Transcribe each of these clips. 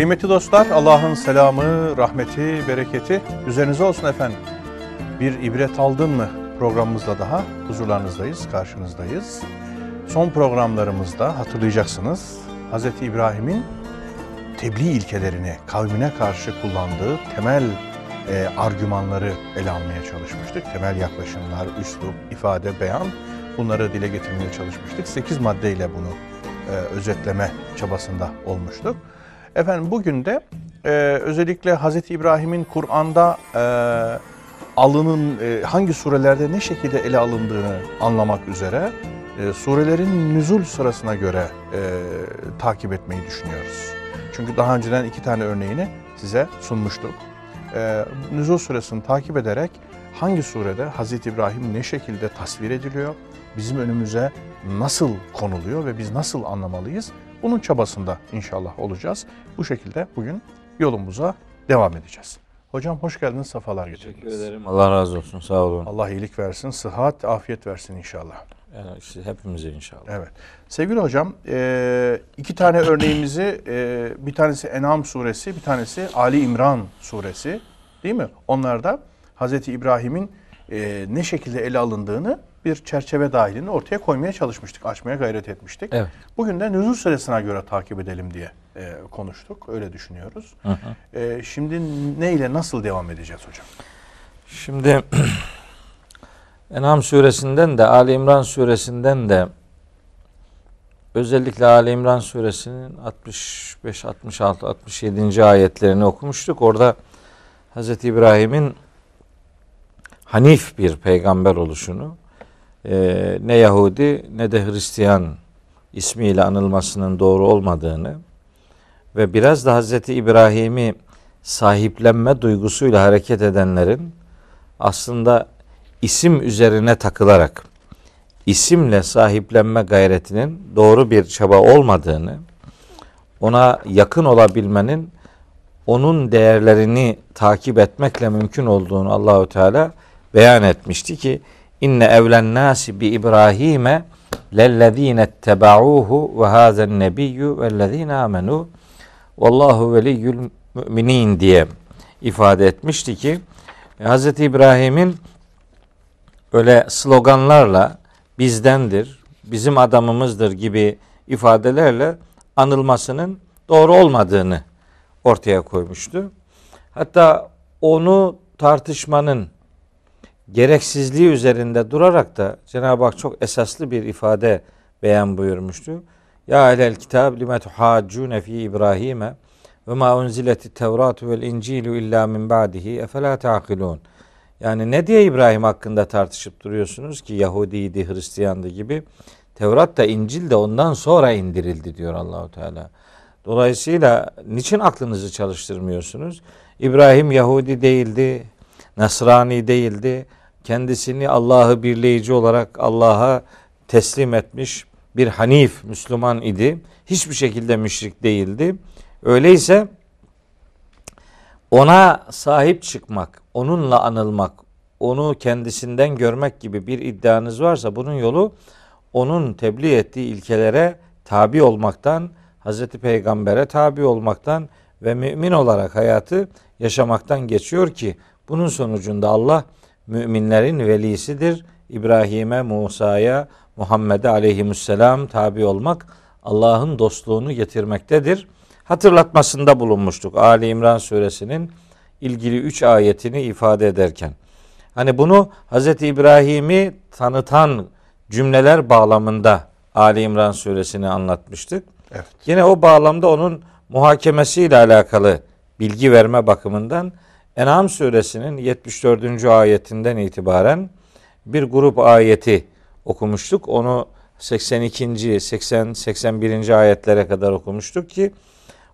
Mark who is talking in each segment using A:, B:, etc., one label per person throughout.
A: Kıymetli dostlar, Allah'ın selamı, rahmeti, bereketi üzerinize olsun efendim. Bir ibret aldın mı programımızla daha huzurlarınızdayız, karşınızdayız. Son programlarımızda hatırlayacaksınız Hz. İbrahim'in tebliğ ilkelerini kavmine karşı kullandığı temel e, argümanları ele almaya çalışmıştık. Temel yaklaşımlar, üslup, ifade, beyan bunları dile getirmeye çalışmıştık. 8 maddeyle bunu e, özetleme çabasında olmuştuk. Efendim bugün de e, özellikle Hz. İbrahim'in Kur'an'da e, alının e, hangi surelerde ne şekilde ele alındığını anlamak üzere e, surelerin nüzul sırasına göre e, takip etmeyi düşünüyoruz. Çünkü daha önceden iki tane örneğini size sunmuştuk. E, nüzul suresini takip ederek hangi surede Hz. İbrahim ne şekilde tasvir ediliyor, bizim önümüze nasıl konuluyor ve biz nasıl anlamalıyız? Bunun çabasında inşallah olacağız. Bu şekilde bugün yolumuza devam edeceğiz. Hocam hoş geldiniz, sefalar getirdiniz.
B: Teşekkür ederim. Allah razı olsun. Sağ olun.
A: Allah iyilik versin, sıhhat, afiyet versin inşallah.
B: Yani işte hepimize inşallah.
A: Evet. Sevgili hocam, e, iki tane örneğimizi, e, bir tanesi En'am suresi, bir tanesi Ali İmran suresi değil mi? Onlarda Hz. İbrahim'in e, ne şekilde ele alındığını bir çerçeve dahilinde ortaya koymaya çalışmıştık, açmaya gayret etmiştik.
B: Evet.
A: Bugün de nüzul süresine göre takip edelim diye e, konuştuk, öyle düşünüyoruz.
B: Hı hı.
A: E, şimdi ne ile nasıl devam edeceğiz hocam?
B: Şimdi En'am suresinden de Ali İmran suresinden de özellikle Ali İmran suresinin 65, 66, 67. ayetlerini okumuştuk. Orada Hz. İbrahim'in Hanif bir peygamber oluşunu e, ne Yahudi ne de Hristiyan ismiyle anılmasının doğru olmadığını ve biraz da Hazreti İbrahim'i sahiplenme duygusuyla hareket edenlerin aslında isim üzerine takılarak isimle sahiplenme gayretinin doğru bir çaba olmadığını, ona yakın olabilmenin onun değerlerini takip etmekle mümkün olduğunu Allahü Teala beyan etmişti ki inne evlen nasi bi İbrahim'e lellezine tebauhu ve hazen nebiyyü vellezine amenu vallahu veliyyül müminin diye ifade etmişti ki Hz. İbrahim'in öyle sloganlarla bizdendir, bizim adamımızdır gibi ifadelerle anılmasının doğru olmadığını ortaya koymuştu. Hatta onu tartışmanın gereksizliği üzerinde durarak da Cenab-ı Hak çok esaslı bir ifade beyan buyurmuştu. Ya ehlel kitab lime tuhaccune fi İbrahim'e ve ma unzileti tevratu vel incilu illa min ba'dihi efela ta'kilun. Yani ne diye İbrahim hakkında tartışıp duruyorsunuz ki Yahudiydi, Hristiyandı gibi. Tevrat da İncil de ondan sonra indirildi diyor Allahu Teala. Dolayısıyla niçin aklınızı çalıştırmıyorsunuz? İbrahim Yahudi değildi, Nasrani değildi. Kendisini Allah'ı birleyici olarak Allah'a teslim etmiş bir Hanif Müslüman idi. Hiçbir şekilde müşrik değildi. Öyleyse ona sahip çıkmak, onunla anılmak, onu kendisinden görmek gibi bir iddianız varsa bunun yolu onun tebliğ ettiği ilkelere tabi olmaktan, Hazreti Peygamber'e tabi olmaktan ve mümin olarak hayatı yaşamaktan geçiyor ki bunun sonucunda Allah müminlerin velisidir. İbrahim'e, Musa'ya, Muhammed'e aleyhisselam tabi olmak Allah'ın dostluğunu getirmektedir. Hatırlatmasında bulunmuştuk Ali İmran suresinin ilgili üç ayetini ifade ederken. Hani bunu Hz. İbrahim'i tanıtan cümleler bağlamında Ali İmran suresini anlatmıştık.
A: Evet.
B: Yine o bağlamda onun muhakemesiyle alakalı bilgi verme bakımından En'am suresinin 74. ayetinden itibaren bir grup ayeti okumuştuk. Onu 82. 80 81. ayetlere kadar okumuştuk ki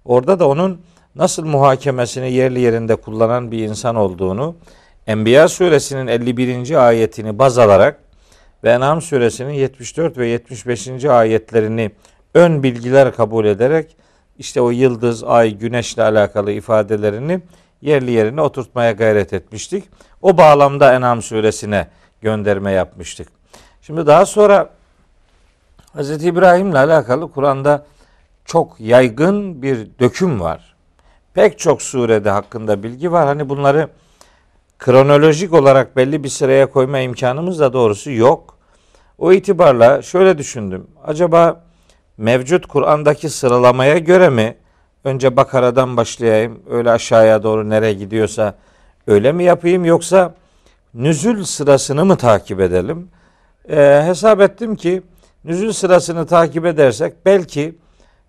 B: orada da onun nasıl muhakemesini yerli yerinde kullanan bir insan olduğunu Enbiya suresinin 51. ayetini baz alarak ve En'am suresinin 74 ve 75. ayetlerini ön bilgiler kabul ederek işte o yıldız, ay, güneşle alakalı ifadelerini yerli yerine oturtmaya gayret etmiştik. O bağlamda En'am suresine gönderme yapmıştık. Şimdi daha sonra Hz. İbrahim'le alakalı Kur'an'da çok yaygın bir döküm var. pek çok surede hakkında bilgi var. Hani bunları kronolojik olarak belli bir sıraya koyma imkanımız da doğrusu yok. O itibarla şöyle düşündüm. Acaba mevcut Kur'an'daki sıralamaya göre mi önce Bakara'dan başlayayım öyle aşağıya doğru nereye gidiyorsa öyle mi yapayım yoksa nüzül sırasını mı takip edelim? Ee, hesap ettim ki nüzül sırasını takip edersek belki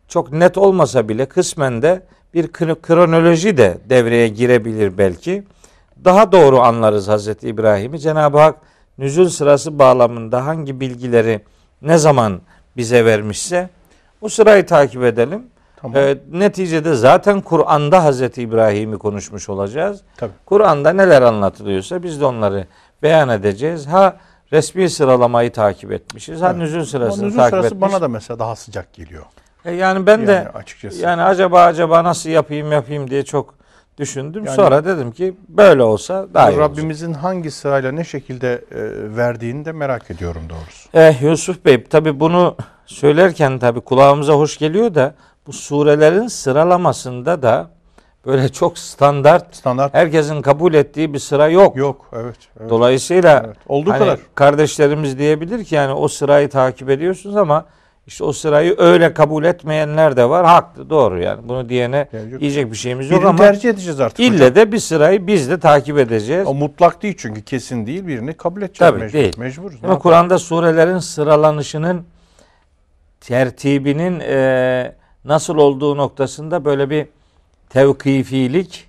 B: çok net olmasa bile kısmen de bir kronoloji de devreye girebilir belki. Daha doğru anlarız Hazreti İbrahim'i. Cenab-ı Hak nüzül sırası bağlamında hangi bilgileri ne zaman bize vermişse o sırayı takip edelim. Tamam. E, neticede zaten Kur'an'da Hazreti İbrahim'i konuşmuş olacağız. Tabii. Kur'an'da neler anlatılıyorsa biz de onları beyan edeceğiz. Ha resmi sıralamayı takip etmişiz. Ha evet. nüzül sırasını nüzül takip sırası
A: etmiş. bana da mesela daha sıcak geliyor.
B: E yani ben yani de açıkçası. yani acaba acaba nasıl yapayım yapayım diye çok düşündüm. Yani, Sonra dedim ki böyle olsa daha iyi
A: Rabbimizin olacak. hangi sırayla ne şekilde e, verdiğini de merak ediyorum doğrusu.
B: Eh Yusuf Bey tabi bunu söylerken tabi kulağımıza hoş geliyor da bu surelerin sıralamasında da böyle çok standart, standart herkesin kabul ettiği bir sıra yok.
A: Yok, evet. evet.
B: Dolayısıyla
A: evet. olduğu hani kadar
B: kardeşlerimiz diyebilir ki yani o sırayı takip ediyorsunuz ama işte o sırayı öyle kabul etmeyenler de var. Haklı, doğru yani. Bunu diyene yani diyecek bir şeyimiz yok ama
A: tercih edeceğiz artık.
B: İlle hocam. de bir sırayı biz de takip edeceğiz.
A: O mutlak değil çünkü kesin değil. Birini kabul edeceğiz.
B: Tabii mecbur, değil. Mecburuz. Ama Kur'an'da surelerin sıralanışının tertibinin e, nasıl olduğu noktasında böyle bir tevkifilik,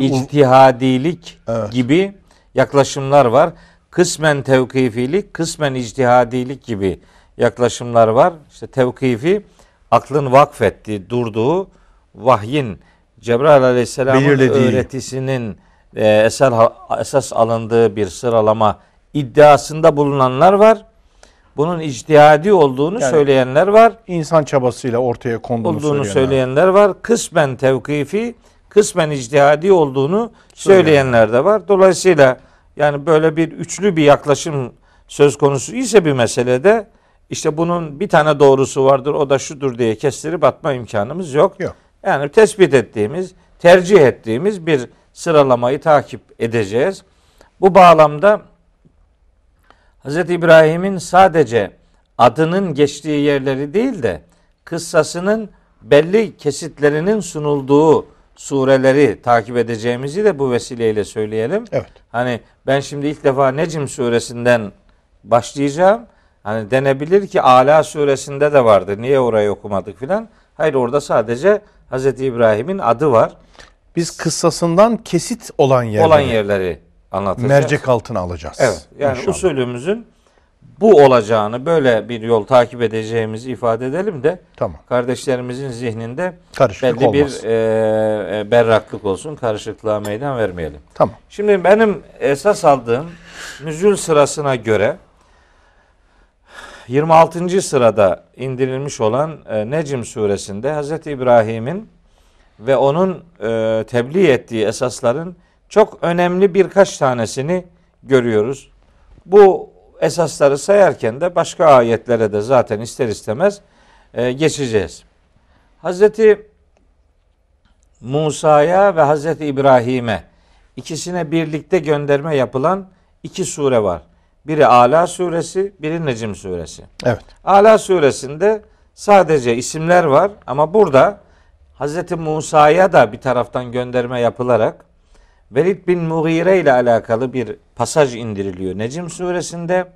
B: ictihadilik evet. gibi yaklaşımlar var. Kısmen tevkifilik, kısmen ictihadilik gibi yaklaşımlar var. İşte tevkifi aklın vakfettiği, durduğu vahyin Cebrail Aleyhisselam'ın öğretisinin e, esas, esas alındığı bir sıralama iddiasında bulunanlar var. Bunun ictihadi olduğunu yani, söyleyenler var.
A: İnsan çabasıyla ortaya konduğunu
B: olduğunu söyleyenler var. Kısmen tevkifi, kısmen ictihadi olduğunu söyleyenler de var. Dolayısıyla yani böyle bir üçlü bir yaklaşım söz konusu ise bir meselede işte bunun bir tane doğrusu vardır o da şudur diye kestirip atma imkanımız yok. Yok. Yani tespit ettiğimiz, tercih ettiğimiz bir sıralamayı takip edeceğiz. Bu bağlamda Hz. İbrahim'in sadece adının geçtiği yerleri değil de kıssasının belli kesitlerinin sunulduğu sureleri takip edeceğimizi de bu vesileyle söyleyelim. Evet. Hani ben şimdi ilk defa Necim suresinden başlayacağım. Hani denebilir ki Ala suresinde de vardı. Niye orayı okumadık filan? Hayır orada sadece Hz. İbrahim'in adı var.
A: Biz kıssasından kesit olan yerleri,
B: olan yerleri anlatacağız.
A: Mercek altına alacağız.
B: Evet. Yani İnşallah. usulümüzün bu olacağını böyle bir yol takip edeceğimizi ifade edelim de tamam. kardeşlerimizin zihninde Karışıklık belli olmaz. bir e, e, berraklık olsun. Karışıklığa meydan vermeyelim.
A: Tamam.
B: Şimdi benim esas aldığım nüzül sırasına göre 26. sırada indirilmiş olan e, Necm suresinde Hz. İbrahim'in ve onun e, tebliğ ettiği esasların çok önemli birkaç tanesini görüyoruz. Bu esasları sayarken de başka ayetlere de zaten ister istemez e, geçeceğiz. Hazreti Musa'ya ve Hazreti İbrahim'e ikisine birlikte gönderme yapılan iki sure var. Biri Ala suresi, biri Necim suresi.
A: Evet.
B: Ala suresinde sadece isimler var ama burada Hazreti Musa'ya da bir taraftan gönderme yapılarak Velid bin Mughire ile alakalı bir pasaj indiriliyor Necim suresinde.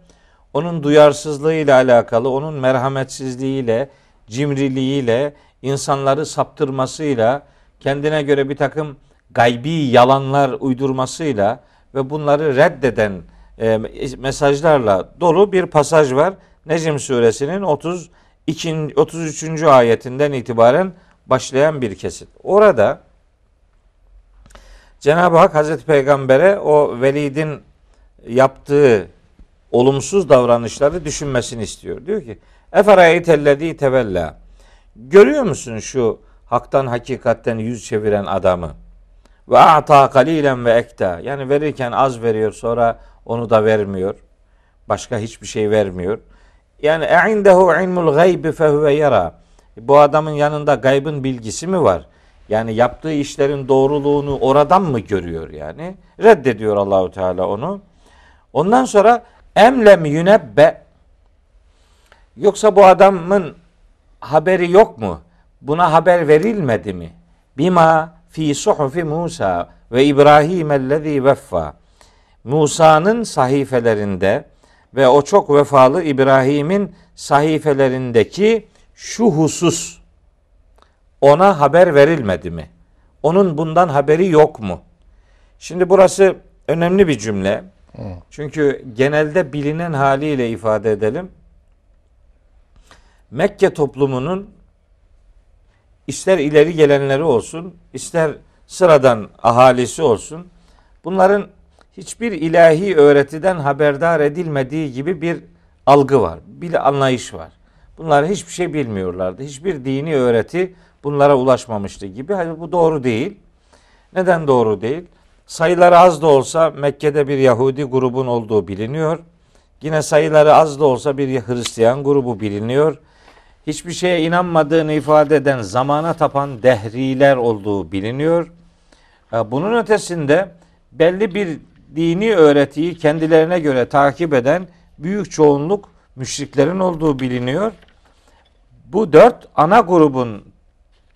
B: Onun duyarsızlığıyla alakalı, onun merhametsizliğiyle, cimriliğiyle, insanları saptırmasıyla, kendine göre bir takım gaybi yalanlar uydurmasıyla ve bunları reddeden e, mesajlarla dolu bir pasaj var. Necim suresinin 32. 33. ayetinden itibaren başlayan bir kesit. Orada Cenab-ı Hak Hazreti Peygamber'e o Velid'in yaptığı olumsuz davranışları düşünmesini istiyor. Diyor ki Eferayetellezî tevella Görüyor musun şu haktan hakikatten yüz çeviren adamı? Ve a'ta kalilen ve ekta. Yani verirken az veriyor sonra onu da vermiyor. Başka hiçbir şey vermiyor. Yani e'indehu ilmul gaybi fehuve yara. Bu adamın yanında gaybın bilgisi mi var? Yani yaptığı işlerin doğruluğunu oradan mı görüyor yani? Reddediyor Allahu Teala onu. Ondan sonra emlem yünebbe yoksa bu adamın haberi yok mu? Buna haber verilmedi mi? Bima fi suhufi Musa ve İbrahim ellezî veffa. Musa'nın sahifelerinde ve o çok vefalı İbrahim'in sahifelerindeki şu husus ona haber verilmedi mi? Onun bundan haberi yok mu? Şimdi burası önemli bir cümle. Çünkü genelde bilinen haliyle ifade edelim. Mekke toplumunun ister ileri gelenleri olsun, ister sıradan ahalisi olsun, bunların hiçbir ilahi öğretiden haberdar edilmediği gibi bir algı var, bir anlayış var. Bunlar hiçbir şey bilmiyorlardı. Hiçbir dini öğreti bunlara ulaşmamıştı gibi. Hayır bu doğru değil. Neden doğru değil? Sayıları az da olsa Mekke'de bir Yahudi grubun olduğu biliniyor. Yine sayıları az da olsa bir Hristiyan grubu biliniyor. Hiçbir şeye inanmadığını ifade eden zamana tapan dehriler olduğu biliniyor. Bunun ötesinde belli bir dini öğretiyi kendilerine göre takip eden büyük çoğunluk müşriklerin olduğu biliniyor. Bu dört ana grubun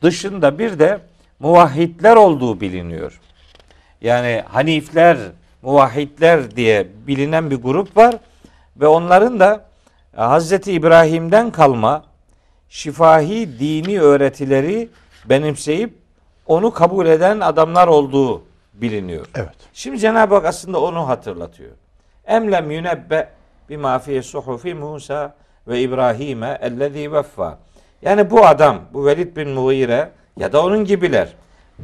B: dışında bir de muvahhidler olduğu biliniyor. Yani Hanifler, muvahhidler diye bilinen bir grup var ve onların da Hazreti İbrahim'den kalma şifahi dini öğretileri benimseyip onu kabul eden adamlar olduğu biliniyor.
A: Evet.
B: Şimdi Cenab-ı Hak aslında onu hatırlatıyor. Emlem yunebbe bima fi suhufi Musa ve İbrahim'e ellezî veffa. Yani bu adam, bu Velid bin Mughire ya da onun gibiler.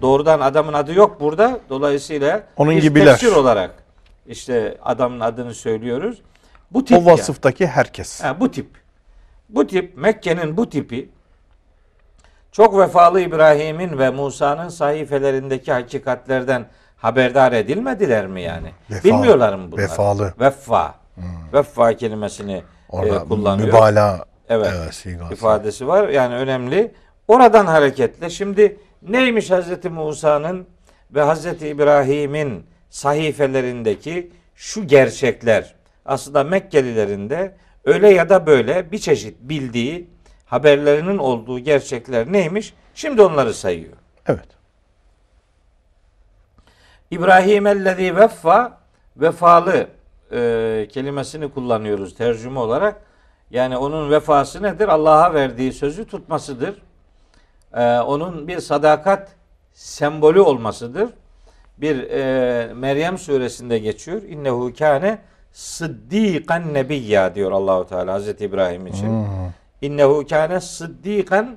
B: Doğrudan adamın adı yok burada. Dolayısıyla
A: onun
B: biz
A: gibiler.
B: tefsir olarak işte adamın adını söylüyoruz. Bu tip
A: O vasıftaki yani. herkes.
B: Ha, bu tip. Bu tip Mekke'nin bu tipi çok vefalı İbrahim'in ve Musa'nın sahifelerindeki hakikatlerden haberdar edilmediler mi yani?
A: Vefa,
B: Bilmiyorlar mı bunlar?
A: Vefalı.
B: Veffa. Hmm. Veffa kelimesini
A: Orada
B: e, kullanıyor.
A: Mübalağa
B: evet,
A: evet
B: ifadesi var. Yani önemli. Oradan hareketle şimdi neymiş Hazreti Musa'nın ve Hazreti İbrahim'in sahifelerindeki şu gerçekler aslında Mekkelilerin de öyle ya da böyle bir çeşit bildiği haberlerinin olduğu gerçekler neymiş? Şimdi onları sayıyor.
A: Evet.
B: İbrahim ellezî veffa vefalı e, kelimesini kullanıyoruz tercüme olarak. Yani onun vefası nedir? Allah'a verdiği sözü tutmasıdır. E, onun bir sadakat sembolü olmasıdır. Bir e, Meryem suresinde geçiyor. İnnehu kâne sıddikan nebiyya diyor Allahu Teala Hazreti İbrahim için. Hmm. İnnehu kâne sıddikan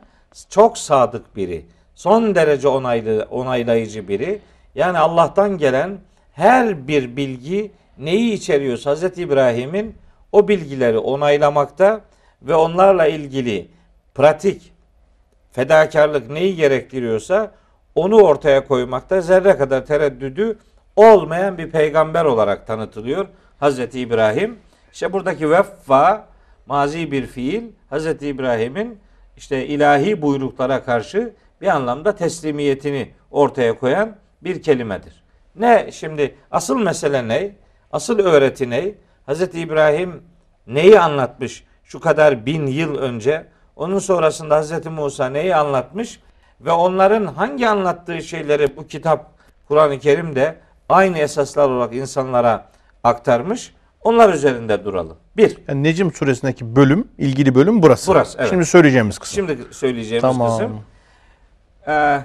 B: çok sadık biri. Son derece onaylı, onaylayıcı biri. Yani Allah'tan gelen her bir bilgi neyi içeriyorsa Hazreti İbrahim'in o bilgileri onaylamakta ve onlarla ilgili pratik fedakarlık neyi gerektiriyorsa onu ortaya koymakta zerre kadar tereddüdü olmayan bir peygamber olarak tanıtılıyor Hazreti İbrahim. İşte buradaki veffa mazi bir fiil Hazreti İbrahim'in işte ilahi buyruklara karşı bir anlamda teslimiyetini ortaya koyan bir kelimedir. Ne şimdi asıl mesele ne? Asıl öğreti ne? Hazreti İbrahim neyi anlatmış şu kadar bin yıl önce? Onun sonrasında Hazreti Musa neyi anlatmış? Ve onların hangi anlattığı şeyleri bu kitap Kur'an-ı Kerim'de aynı esaslar olarak insanlara aktarmış. Onlar üzerinde duralım. Bir.
A: Yani Necim suresindeki bölüm, ilgili bölüm burası.
B: Burası, evet.
A: Şimdi söyleyeceğimiz kısım.
B: Şimdi söyleyeceğimiz
A: tamam.
B: kısım. Ee, e,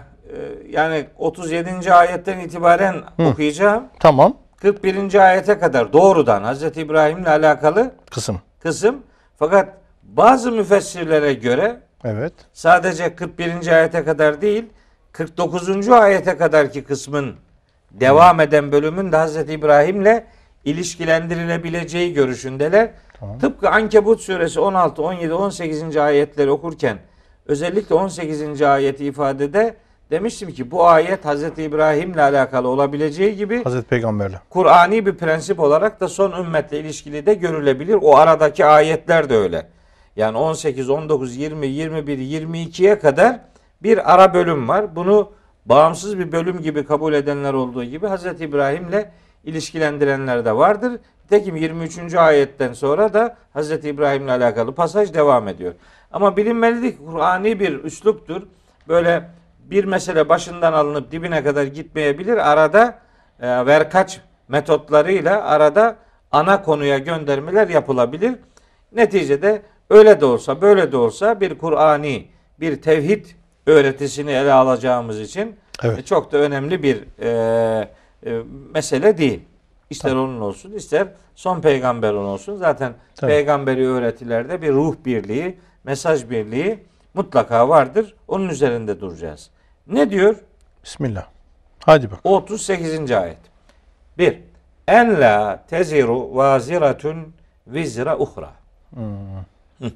B: yani 37. ayetten itibaren
A: Hı.
B: okuyacağım.
A: Tamam.
B: 41. ayete kadar doğrudan Hazreti İbrahim'le alakalı
A: Kısım.
B: kısım. Fakat bazı müfessirlere göre
A: Evet.
B: sadece 41. ayete kadar değil 49. ayete kadarki kısmın devam eden bölümün de Hazreti İbrahim'le ilişkilendirilebileceği görüşündeler.
A: Tamam.
B: Tıpkı Ankebut suresi 16, 17, 18. ayetleri okurken özellikle 18. ayeti ifadede demiştim ki bu ayet Hazreti İbrahim'le alakalı olabileceği gibi
A: Hazreti Peygamberle.
B: Kur'ani bir prensip olarak da son ümmetle ilişkili de görülebilir. O aradaki ayetler de öyle. Yani 18, 19, 20, 21, 22'ye kadar bir ara bölüm var. Bunu bağımsız bir bölüm gibi kabul edenler olduğu gibi Hz. İbrahim'le ilişkilendirenler de vardır. Tekim 23. ayetten sonra da Hz. İbrahim'le alakalı pasaj devam ediyor. Ama bilinmelidir ki Kur'ani bir üsluptur. Böyle bir mesele başından alınıp dibine kadar gitmeyebilir. Arada e, verkaç metotlarıyla arada ana konuya göndermeler yapılabilir. Neticede öyle de olsa böyle de olsa bir Kur'ani bir tevhid öğretisini ele alacağımız için
A: Evet.
B: e, çok da önemli bir e, e, mesele değil. İster onun olsun ister son peygamberin olsun. Zaten
A: Tabii.
B: peygamberi öğretilerde bir ruh birliği, mesaj birliği mutlaka vardır. Onun üzerinde duracağız. Ne diyor?
A: Bismillah. Hadi bak.
B: 38. ayet. 1. En la teziru vaziratun vizra uhra. Hı.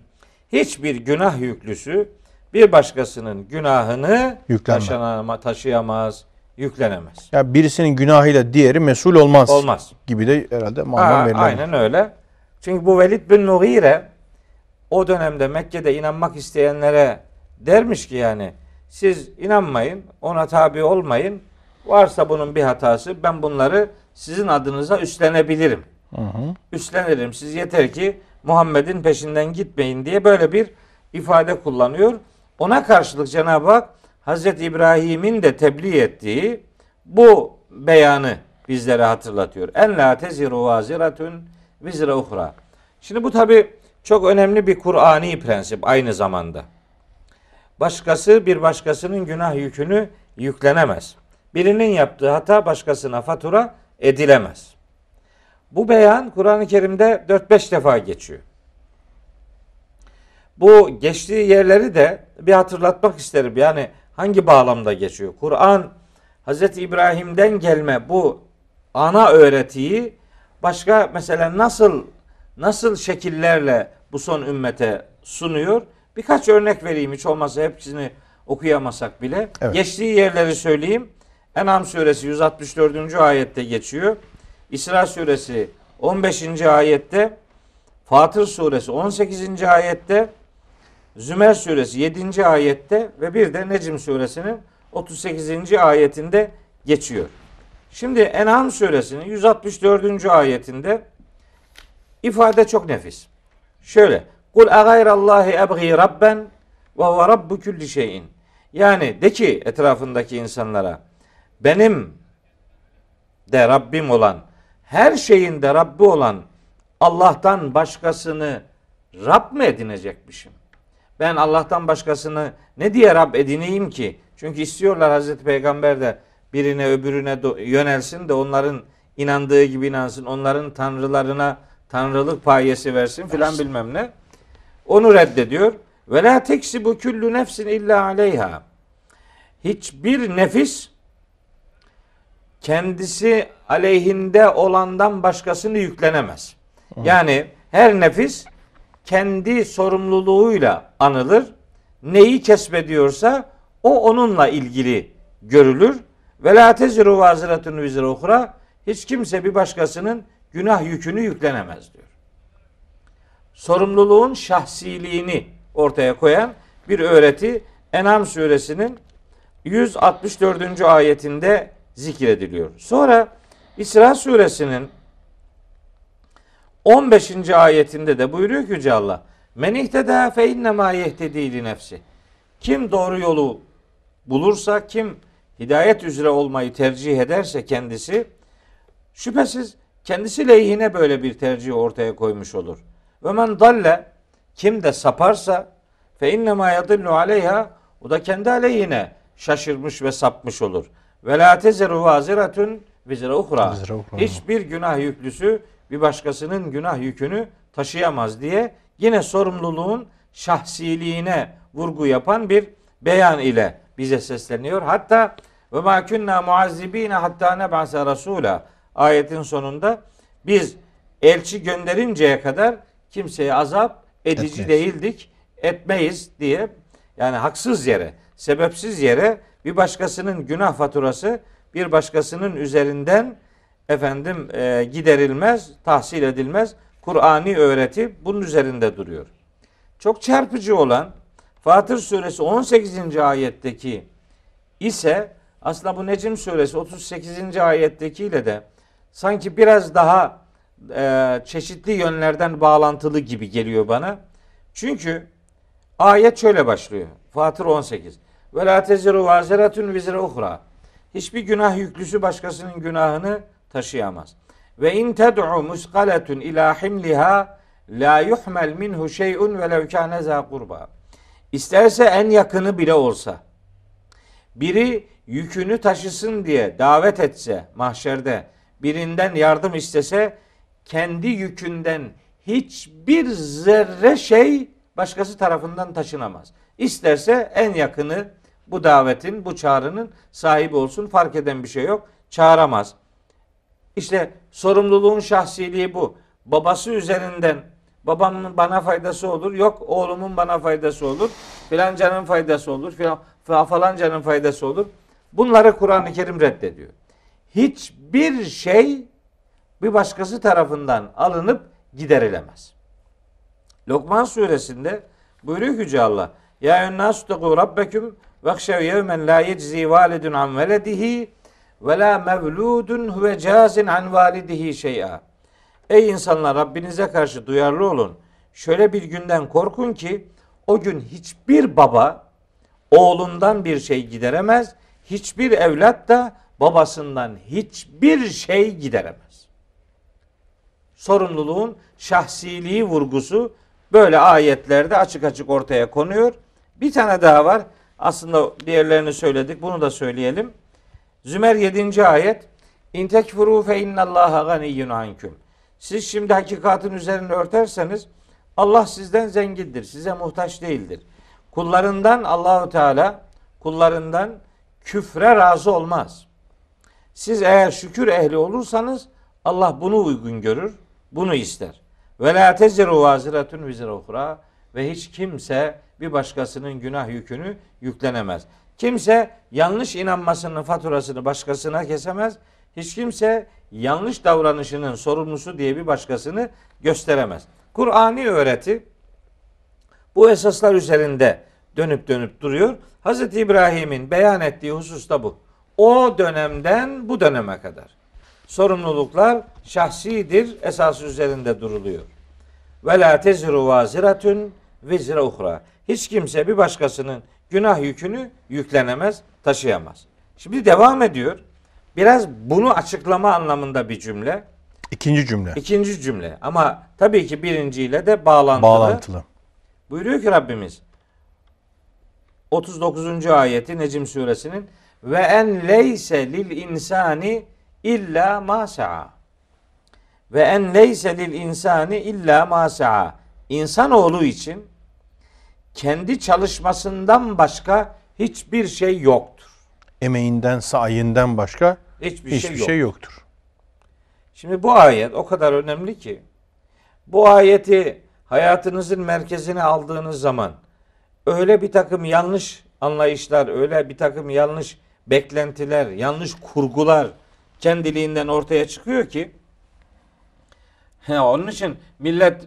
B: Hiçbir günah yüklüsü bir başkasının günahını taşınama, taşıyamaz, yüklenemez.
A: Ya birisinin günahıyla diğeri mesul olmaz.
B: Olmaz.
A: Gibi de herhalde
B: Ha,
A: manam verilir.
B: aynen öyle. Çünkü bu Velid bin Nuhire o dönemde Mekke'de inanmak isteyenlere dermiş ki yani siz inanmayın, ona tabi olmayın. Varsa bunun bir hatası ben bunları sizin adınıza üstlenebilirim.
A: Hı hı.
B: Üstlenirim. Siz yeter ki Muhammed'in peşinden gitmeyin diye böyle bir ifade kullanıyor. Ona karşılık Cenab-ı Hak Hazreti İbrahim'in de tebliğ ettiği bu beyanı bizlere hatırlatıyor. En la teziru vaziratun vizra uhra. Şimdi bu tabi çok önemli bir Kur'ani prensip aynı zamanda. Başkası bir başkasının günah yükünü yüklenemez. Birinin yaptığı hata başkasına fatura edilemez. Bu beyan Kur'an-ı Kerim'de 4-5 defa geçiyor. Bu geçtiği yerleri de bir hatırlatmak isterim. Yani hangi bağlamda geçiyor? Kur'an Hz. İbrahim'den gelme bu ana öğretiyi başka mesela nasıl nasıl şekillerle bu son ümmete sunuyor? Birkaç örnek vereyim hiç olmazsa hepsini okuyamasak bile.
A: Evet.
B: Geçtiği yerleri söyleyeyim. En'am suresi 164. ayette geçiyor. İsra suresi 15. ayette, Fatır suresi 18. ayette, Zümer suresi 7. ayette ve bir de Necm suresinin 38. ayetinde geçiyor. Şimdi En'am suresinin 164. ayetinde ifade çok nefis. Şöyle. Kul a gayrallahi ebgi rabben ve huve rabbu kulli şeyin. Yani de ki etrafındaki insanlara benim de Rabbim olan her şeyin de Rabbi olan Allah'tan başkasını Rab mı edinecekmişim? Ben Allah'tan başkasını ne diye Rab edineyim ki? Çünkü istiyorlar Hazreti Peygamber de birine öbürüne yönelsin de onların inandığı gibi inansın. Onların tanrılarına tanrılık payesi versin filan bilmem ne. Onu reddediyor. Ve la teksibu kullu nefsin illa aleyha. Hiçbir nefis kendisi aleyhinde olandan başkasını yüklenemez. Yani her nefis kendi sorumluluğuyla anılır. Neyi kesbediyorsa o onunla ilgili görülür. Ve la teziru vaziratun vizra. Hiç kimse bir başkasının günah yükünü yüklenemez diyor. Sorumluluğun şahsiliğini ortaya koyan bir öğreti En'am suresinin 164. ayetinde zikrediliyor. Sonra İsra suresinin 15. ayetinde de buyuruyor ki Yüce Allah Men ihteda fe innema yehtedi li nefsi. Kim doğru yolu bulursa, kim hidayet üzere olmayı tercih ederse kendisi şüphesiz kendisi lehine böyle bir tercih ortaya koymuş olur. Ve men dalle kim de saparsa fe innema yadillu aleyha o da kendi aleyhine şaşırmış ve sapmış olur. Ve la tezeru vaziratun vizra uhra. Hiçbir günah yüklüsü bir başkasının günah yükünü taşıyamaz diye yine sorumluluğun şahsiliğine vurgu yapan bir beyan ile bize sesleniyor. Hatta ve ma kunna muazzibine hatta neb'ase rasula ayetin sonunda biz elçi gönderinceye kadar kimseye azap edici
A: Etmeyiz.
B: değildik, etmeyiz diye yani haksız yere, sebepsiz yere bir başkasının günah faturası bir başkasının üzerinden efendim e, giderilmez, tahsil edilmez. Kur'ani öğreti bunun üzerinde duruyor. Çok çarpıcı olan Fatır suresi 18. ayetteki ise Aslında bu Necim suresi 38. ayettekiyle de sanki biraz daha e, çeşitli yönlerden bağlantılı gibi geliyor bana. Çünkü ayet şöyle başlıyor. Fatır 18. Ve la teziru vaziratun vizre uhra. Hiçbir günah yüklüsü başkasının günahını taşıyamaz. Ve in ted'u muskaletun ila himliha la yuhmel minhu şey'un ve lev kâne zâ kurba. İsterse en yakını bile olsa biri yükünü taşısın diye davet etse mahşerde birinden yardım istese kendi yükünden hiçbir zerre şey başkası tarafından taşınamaz. İsterse en yakını bu davetin, bu çağrının sahibi olsun fark eden bir şey yok. Çağıramaz. İşte sorumluluğun şahsiliği bu. Babası üzerinden babamın bana faydası olur. Yok oğlumun bana faydası olur. Filancanın faydası olur. Filan, falancanın faydası olur. Bunları Kur'an-ı Kerim reddediyor. Hiçbir şey bir başkası tarafından alınıp giderilemez. Lokman suresinde buyuruyor Yüce Allah Ya ennâsü tegû rabbeküm vekşev yevmen la yeczi validun an veledihi ve la mevludun huve cazin an validihi şey'a. Ey insanlar Rabbinize karşı duyarlı olun. Şöyle bir günden korkun ki o gün hiçbir baba oğlundan bir şey gideremez. Hiçbir evlat da babasından hiçbir şey gideremez. Sorumluluğun şahsiliği vurgusu böyle ayetlerde açık açık ortaya konuyor. Bir tane daha var. Aslında diğerlerini söyledik. Bunu da söyleyelim. Zümer 7. ayet. İn tekfuru fe innallaha ganiyyun ankum. Siz şimdi hakikatin üzerine örterseniz Allah sizden zengindir. Size muhtaç değildir. Kullarından Allahu Teala kullarından küfre razı olmaz. Siz eğer şükür ehli olursanız Allah bunu uygun görür, bunu ister. Ve la teziru vaziratun vizra uhra ve hiç kimse bir başkasının günah yükünü yüklenemez. Kimse yanlış inanmasının faturasını başkasına kesemez. Hiç kimse yanlış davranışının sorumlusu diye bir başkasını gösteremez. Kur'ani öğreti bu esaslar üzerinde dönüp dönüp duruyor. Hz. İbrahim'in beyan ettiği husus da bu. O dönemden bu döneme kadar. Sorumluluklar şahsidir, esası üzerinde duruluyor. Ve la teziru vaziratun vizre uhra. Hiç kimse bir başkasının günah yükünü yüklenemez, taşıyamaz. Şimdi devam ediyor. Biraz bunu açıklama anlamında bir cümle.
A: İkinci cümle.
B: İkinci cümle ama tabii ki birinciyle de bağlantılı.
A: Bağlantılı.
B: Buyuruyor ki Rabbimiz 39. ayeti Necim suresinin ve en leyse lil insani illa ma sa'a. Ve en leyse lil insani illa ma sa'a. İnsanoğlu için kendi çalışmasından başka hiçbir şey yoktur.
A: Emeğinden, sayinden başka
B: Hiçbir,
A: hiçbir
B: şey yok.
A: şey yoktur.
B: Şimdi bu ayet o kadar önemli ki bu ayeti hayatınızın merkezine aldığınız zaman öyle bir takım yanlış anlayışlar, öyle bir takım yanlış beklentiler, yanlış kurgular kendiliğinden ortaya çıkıyor ki he, onun için millet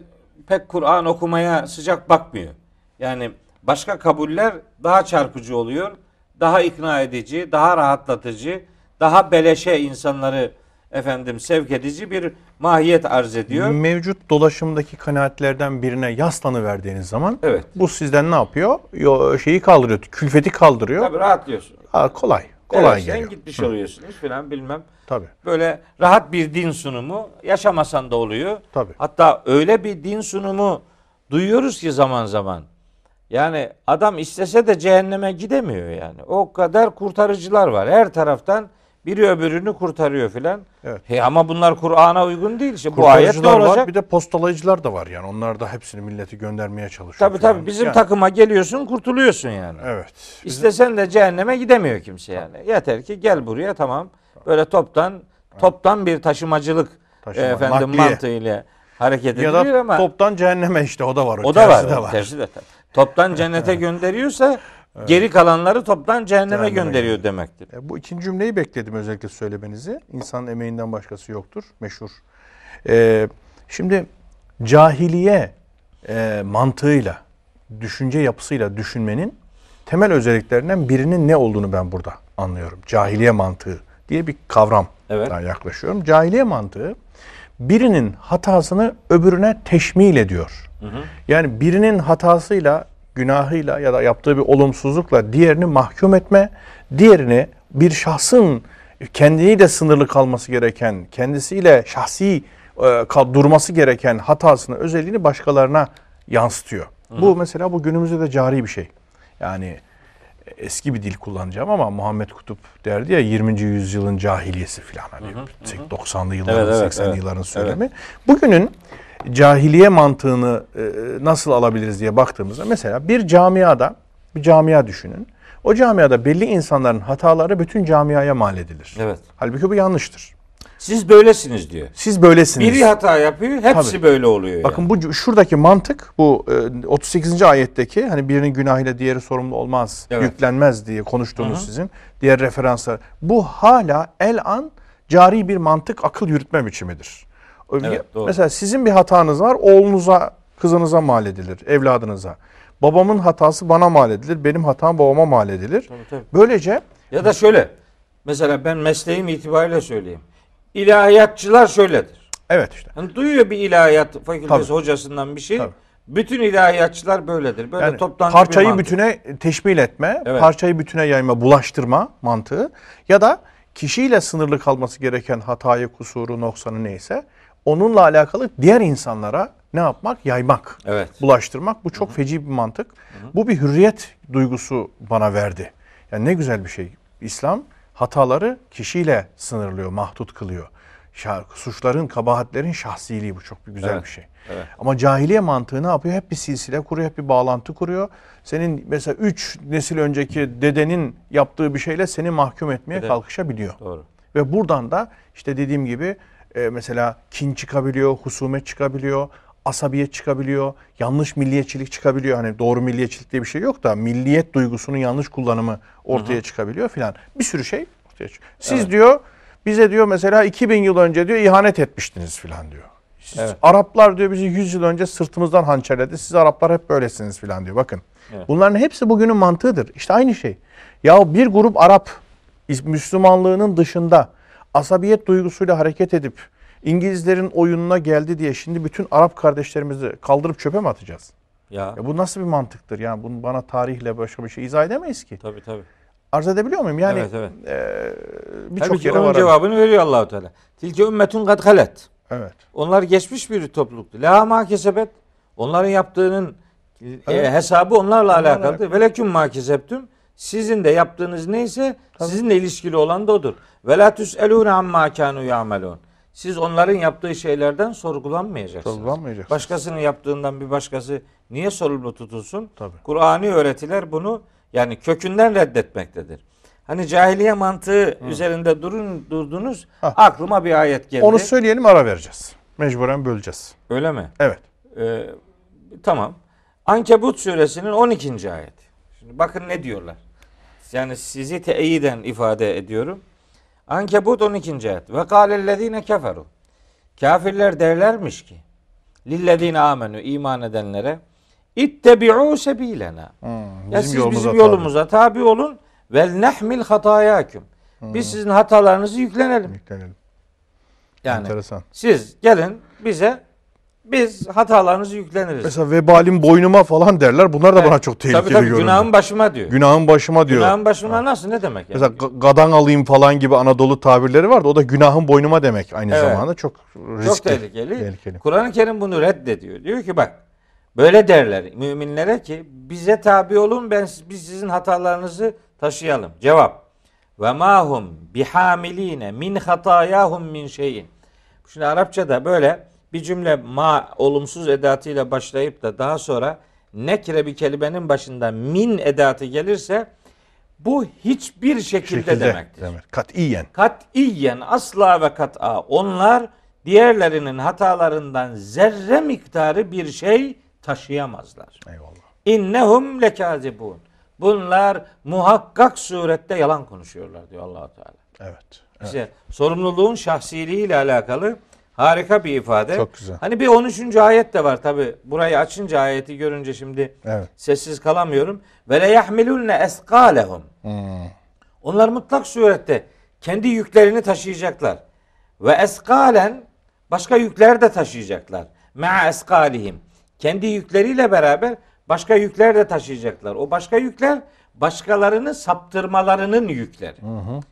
B: pek Kur'an okumaya sıcak bakmıyor. Yani başka kabuller daha çarpıcı oluyor, daha ikna edici, daha rahatlatıcı, daha beleşe insanları efendim sevk edici bir mahiyet arz ediyor.
A: Mevcut dolaşımdaki kanaatlerden birine yaslanıverdiğiniz zaman
B: Evet.
A: bu sizden ne yapıyor? Yo, şeyi kaldırıyor, külfeti kaldırıyor.
B: Tabii rahatlıyorsun.
A: Ha, kolay, kolay
B: evet, sen
A: geliyor.
B: gitmiş oluyorsunuz filan bilmem.
A: Tabii,
B: Böyle rahat bir din sunumu yaşamasan da oluyor.
A: tabii.
B: Hatta öyle bir din sunumu duyuyoruz ki zaman zaman. Yani adam istese de cehenneme gidemiyor yani. O kadar kurtarıcılar var. Her taraftan biri öbürünü kurtarıyor filan.
A: Evet.
B: He, ama bunlar Kur'an'a uygun değil. İşte bu ayet ne
A: Kurtarıcılar var,
B: olacak?
A: bir de postalayıcılar da var yani. Onlar da hepsini milleti göndermeye çalışıyor.
B: Tabii tabii bizim
A: Yani,
B: takıma geliyorsun kurtuluyorsun yani.
A: Evet. Bizim-
B: İstesen de cehenneme gidemiyor kimse yani. Yeter ki gel buraya tamam. Böyle toptan toptan bir taşımacılık
A: Taşıma,
B: e, efendim
A: nakliye.
B: mantığıyla hareket
A: ya
B: ediliyor
A: da
B: ama
A: toptan cehenneme işte o da var.
B: o da var.
A: tersi de var.
B: Tersi de tabii. Toptan cennete gönderiyorsa geri kalanları toptan cehenneme,
A: Cehenneme
B: gönderiyor demektir.
A: E, Bu ikinci cümleyi bekledim özellikle söylemenizi. İnsanın emeğinden başkası yoktur. Meşhur. E, şimdi cahiliye e, mantığıyla, düşünce yapısıyla düşünmenin temel özelliklerinden birinin ne olduğunu ben burada anlıyorum. Cahiliye mantığı diye bir kavram
B: Evet.
A: yaklaşıyorum. Cahiliye mantığı birinin hatasını öbürüne teşmil ediyor. Yani birinin hatasıyla, günahıyla ya da yaptığı bir olumsuzlukla diğerini mahkum etme, diğerini bir şahsın kendiyle sınırlı kalması gereken, kendisiyle şahsi e, durması gereken hatasını, özelliğini başkalarına yansıtıyor. Bu mesela bu günümüzde de cari bir şey. Yani eski bir dil kullanacağım ama Muhammed Kutup derdi ya 20. yüzyılın cahiliyesi falan hani 90'lı yılların
B: Evet, evet,
A: 80'li
B: evet.
A: yılların söylemi. Bugünün cahiliye mantığını e, nasıl alabiliriz diye baktığımızda mesela bir camiada bir camia düşünün. O camiada belli insanların hataları bütün camiaya mal edilir.
B: Evet.
A: Halbuki bu yanlıştır.
B: Siz böylesiniz diyor.
A: Siz böylesiniz.
B: Biri hata yapıyor, hepsi
A: Tabii.
B: böyle oluyor.
A: Bakın
B: yani.
A: bu şuradaki mantık bu e, 38. ayetteki hani birinin günahıyla diğeri sorumlu olmaz,
B: Evet.
A: yüklenmez diye konuştuğunuz sizin diğer referanslar. Bu hala el an cari bir mantık akıl yürütme biçimidir.
B: Evet, doğru.
A: Mesela sizin bir hatanız var oğlunuza, kızınıza mal edilir, evladınıza. Babamın hatası bana mal edilir, benim hatam babama mal edilir.
B: Tabii, tabii.
A: Böylece
B: Ya da şöyle. Mesela ben mesleğim itibariyle söyleyeyim. İlahiyatçılar şöyledir.
A: evet işte.
B: Hani duyuyor bir ilahiyat fakültesi
A: Tabii.
B: hocasından bir şey.
A: Tabii.
B: Bütün ilahiyatçılar böyledir. Böyle
A: Yani
B: toptancı bir
A: parçayı
B: mantık.
A: bütüne teşmil etme,
B: Evet.
A: parçayı bütüne yayma, bulaştırma mantığı ya da kişiyle sınırlı kalması gereken hatayı, kusuru, noksanı neyse onunla alakalı diğer insanlara ne yapmak? Yaymak,
B: Evet.
A: bulaştırmak. Bu çok feci bir mantık. Bu bir hürriyet duygusu bana verdi. Yani ne güzel bir şey. İslam hataları kişiyle sınırlıyor, mahdut kılıyor. Şa- suçların, kabahatlerin şahsiliği bu çok bir güzel
B: Evet,
A: bir şey.
B: evet.
A: Ama cahiliye mantığı ne yapıyor? Hep bir silsile kuruyor, hep bir bağlantı kuruyor. Senin mesela üç nesil önceki dedenin yaptığı bir şeyle seni mahkum etmeye
B: Evet.
A: kalkışabiliyor.
B: Doğru.
A: Ve buradan da işte dediğim gibi e, mesela kin çıkabiliyor, husumet çıkabiliyor, asabiyet çıkabiliyor, yanlış milliyetçilik çıkabiliyor. Hani doğru milliyetçilik diye bir şey yok da milliyet duygusunun yanlış kullanımı ortaya çıkabiliyor filan. Bir sürü şey ortaya çıkıyor. Siz diyor bize diyor mesela 2000 yıl önce diyor ihanet etmiştiniz filan diyor. Siz
B: Evet.
A: Araplar diyor bizi 100 yıl önce sırtımızdan hançerledi. Siz Araplar hep böylesiniz filan diyor. Bakın.
B: Evet.
A: Bunların hepsi bugünün mantığıdır. İşte aynı şey. Ya bir grup Arap Müslümanlığının dışında asabiyet duygusuyla hareket edip İngilizlerin oyununa geldi diye şimdi bütün Arap kardeşlerimizi kaldırıp çöpe mi atacağız?
B: Ya.
A: Ya bu nasıl bir mantıktır? Yani bunu bana tarihle başka bir şey izah edemeyiz ki.
B: Tabii tabii.
A: Arz edebiliyor muyum? Yani
B: Evet, evet. Tabii
A: birçok yere
B: onun
A: var.
B: cevabını veriyor Allahu Teala. Tilke ümmetun kad halet.
A: Evet.
B: Onlar geçmiş bir topluluktu. La ma kesebet. Onların yaptığının e,
A: Evet.
B: hesabı onlarla
A: Onlarla
B: alakalıdır. Ve leküm ma kesebtüm. Sizin de yaptığınız neyse sizinle ilişkili olan da odur. Ve la tüselûne amma kânû ya'melûn. Siz onların yaptığı şeylerden sorgulanmayacaksınız.
A: Sorgulanmayacaksınız.
B: Başkasının yaptığından bir başkası niye sorumlu tutulsun?
A: Tabii.
B: Kur'ani öğretiler bunu yani kökünden reddetmektedir. Hani cahiliye mantığı üzerinde durun durdunuz.
A: Hah.
B: Aklıma bir ayet geldi.
A: Onu söyleyelim ara vereceğiz. Mecburen böleceğiz.
B: Öyle mi?
A: Evet.
B: Ee, tamam. Ankebut suresinin 12. ayeti. Şimdi bakın ne diyorlar. Yani sizi teyiden ifade ediyorum. Ankebut 12. ayet. Ve kâlellezîne keferu. Kafirler derlermiş ki lillezîne amenü iman edenlere ittebi'û sebilena.
A: Hmm,
B: Ya siz
A: yolumuza
B: bizim yolumuza tabi olun. Vel nehmil hatayaküm. Biz sizin hatalarınızı yüklenelim.
A: Yüklenelim.
B: Yani
A: Enteresan.
B: siz gelin bize biz hatalarınızı yükleniriz.
A: Mesela vebalim boynuma falan derler. Bunlar da
B: Evet.
A: bana çok tehlikeli
B: tabii, tabii,
A: görünüyor.
B: Günahın başıma diyor.
A: Günahın başıma diyor.
B: Günahın başıma nasıl ne demek yani?
A: Mesela ga- gadan alayım falan gibi Anadolu tabirleri vardı. O da günahın boynuma demek aynı
B: Evet.
A: zamanda. Çok riskli.
B: Çok tehlikeli.
A: Tehlikeli.
B: Kur'an-ı Kerim bunu reddediyor. Diyor ki bak böyle derler müminlere ki bize tabi olun ben biz sizin hatalarınızı taşıyalım. Cevap. Ve mahum bihamiline min hatayahum min şeyin. Şimdi Arapçada böyle bir cümle ma olumsuz edatıyla başlayıp da daha sonra nekre bir kelimenin başında min edatı gelirse bu hiçbir şekilde,
A: Şekilde
B: demektir.
A: demek. Katiyen.
B: Katiyen asla ve kat'a onlar diğerlerinin hatalarından zerre miktarı bir şey taşıyamazlar.
A: Eyvallah.
B: İnnehum lekazibun. Bunlar muhakkak surette yalan konuşuyorlar diyor allah Teala.
A: Evet. evet.
B: İşte sorumluluğun şahsiliği ile alakalı harika bir ifade.
A: Çok güzel.
B: Hani bir 13. ayet de var tabi. Burayı açınca ayeti görünce şimdi
A: Evet.
B: sessiz kalamıyorum. Ve le yahmilunne eskalehum.
A: Hmm.
B: Onlar mutlak surette kendi yüklerini taşıyacaklar. Ve eskalen başka yükler de taşıyacaklar. Ma'a eskalihim. Kendi yükleriyle beraber başka yükler de taşıyacaklar. O başka yükler başkalarını saptırmalarının yükleri.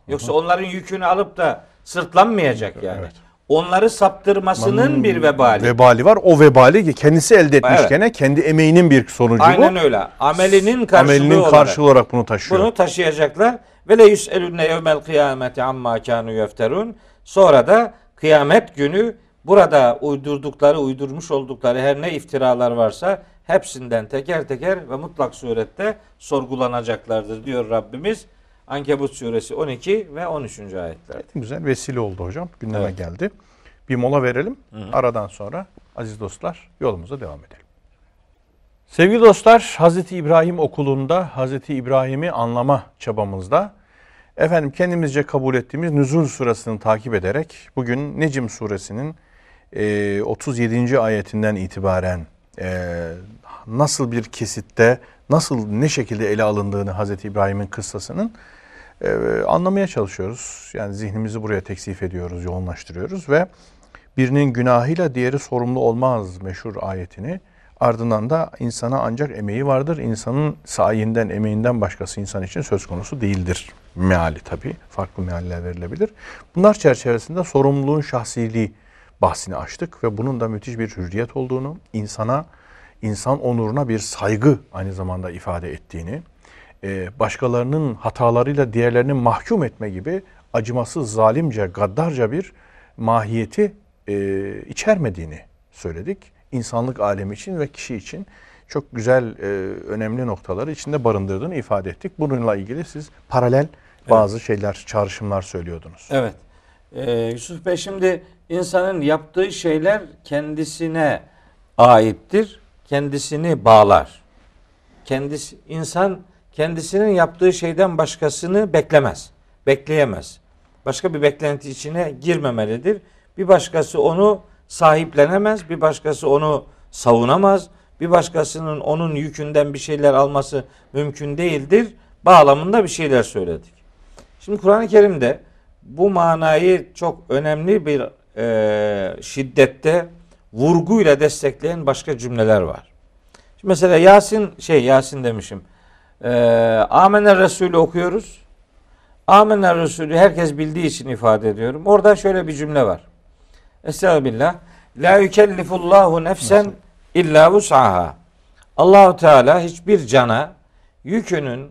B: Yoksa onların yükünü alıp da sırtlanmayacak yani.
A: Evet.
B: Onları saptırmasının bir vebali.
A: Vebali var. O vebali kendisi elde etmiş
B: Evet.
A: gene. Kendi emeğinin bir sonucu
B: Aynen
A: bu.
B: öyle. Amelinin karşılığı
A: Amelinin
B: olarak.
A: karşılığı olarak bunu taşıyor.
B: Bunu taşıyacaklar. Ve le yüselünne yevmel kıyameti amma kanu yefterun. Sonra da kıyamet günü burada uydurdukları, uydurmuş oldukları her ne iftiralar varsa hepsinden teker teker ve mutlak surette sorgulanacaklardır diyor Rabbimiz. Ankebut suresi 12 ve 13. ayetler.
A: Güzel vesile oldu hocam. Gündeme
B: Evet.
A: geldi. Bir mola verelim. Aradan sonra aziz dostlar yolumuza devam edelim. Sevgili dostlar, Hazreti İbrahim okulunda Hazreti İbrahim'i anlama çabamızda efendim kendimizce kabul ettiğimiz Nüzul suresini takip ederek bugün Necim suresinin e, 37. ayetinden itibaren e, nasıl bir kesitte nasıl ne şekilde ele alındığını Hazreti İbrahim'in kıssasının e, anlamaya çalışıyoruz. Yani zihnimizi buraya teksif ediyoruz, yoğunlaştırıyoruz ve birinin günahıyla diğeri sorumlu olmaz meşhur ayetini ardından da insana ancak emeği vardır. İnsanın sayinden, emeğinden başkası insan için söz konusu değildir. Meali tabii. Farklı mealler verilebilir. Bunlar çerçevesinde sorumluluğun şahsiliği bahsini açtık ve bunun da müthiş bir hürriyet olduğunu, insana, insan onuruna bir saygı aynı zamanda ifade ettiğini, e, başkalarının hatalarıyla diğerlerini mahkum etme gibi acımasız, zalimce, gaddarca bir mahiyeti e, içermediğini söyledik. İnsanlık alemi için ve kişi için çok güzel, e, önemli noktaları içinde barındırdığını ifade ettik. Bununla ilgili siz paralel bazı şeyler, çağrışımlar söylüyordunuz.
B: Evet. Ee, Yusuf Bey şimdi insanın yaptığı şeyler kendisine aittir. Kendisini bağlar. Kendisi insan kendisinin yaptığı şeyden başkasını beklemez. Bekleyemez. Başka bir beklenti içine girmemelidir. Bir başkası onu sahiplenemez, bir başkası onu savunamaz, bir başkasının onun yükünden bir şeyler alması mümkün değildir. Bağlamında bir şeyler söyledik. Şimdi Kur'an-ı Kerim'de bu manayı çok önemli bir e, şiddette vurguyla destekleyen başka cümleler var. Şimdi mesela Yasin şey Yasin demişim. E, Amener Resulü okuyoruz. Amener Resulü herkes bildiği için ifade ediyorum. Orada şöyle bir cümle var. Estağfirullah. La yükellifullahu nefsen illa vus'aha. Allahu Teala hiçbir cana yükünün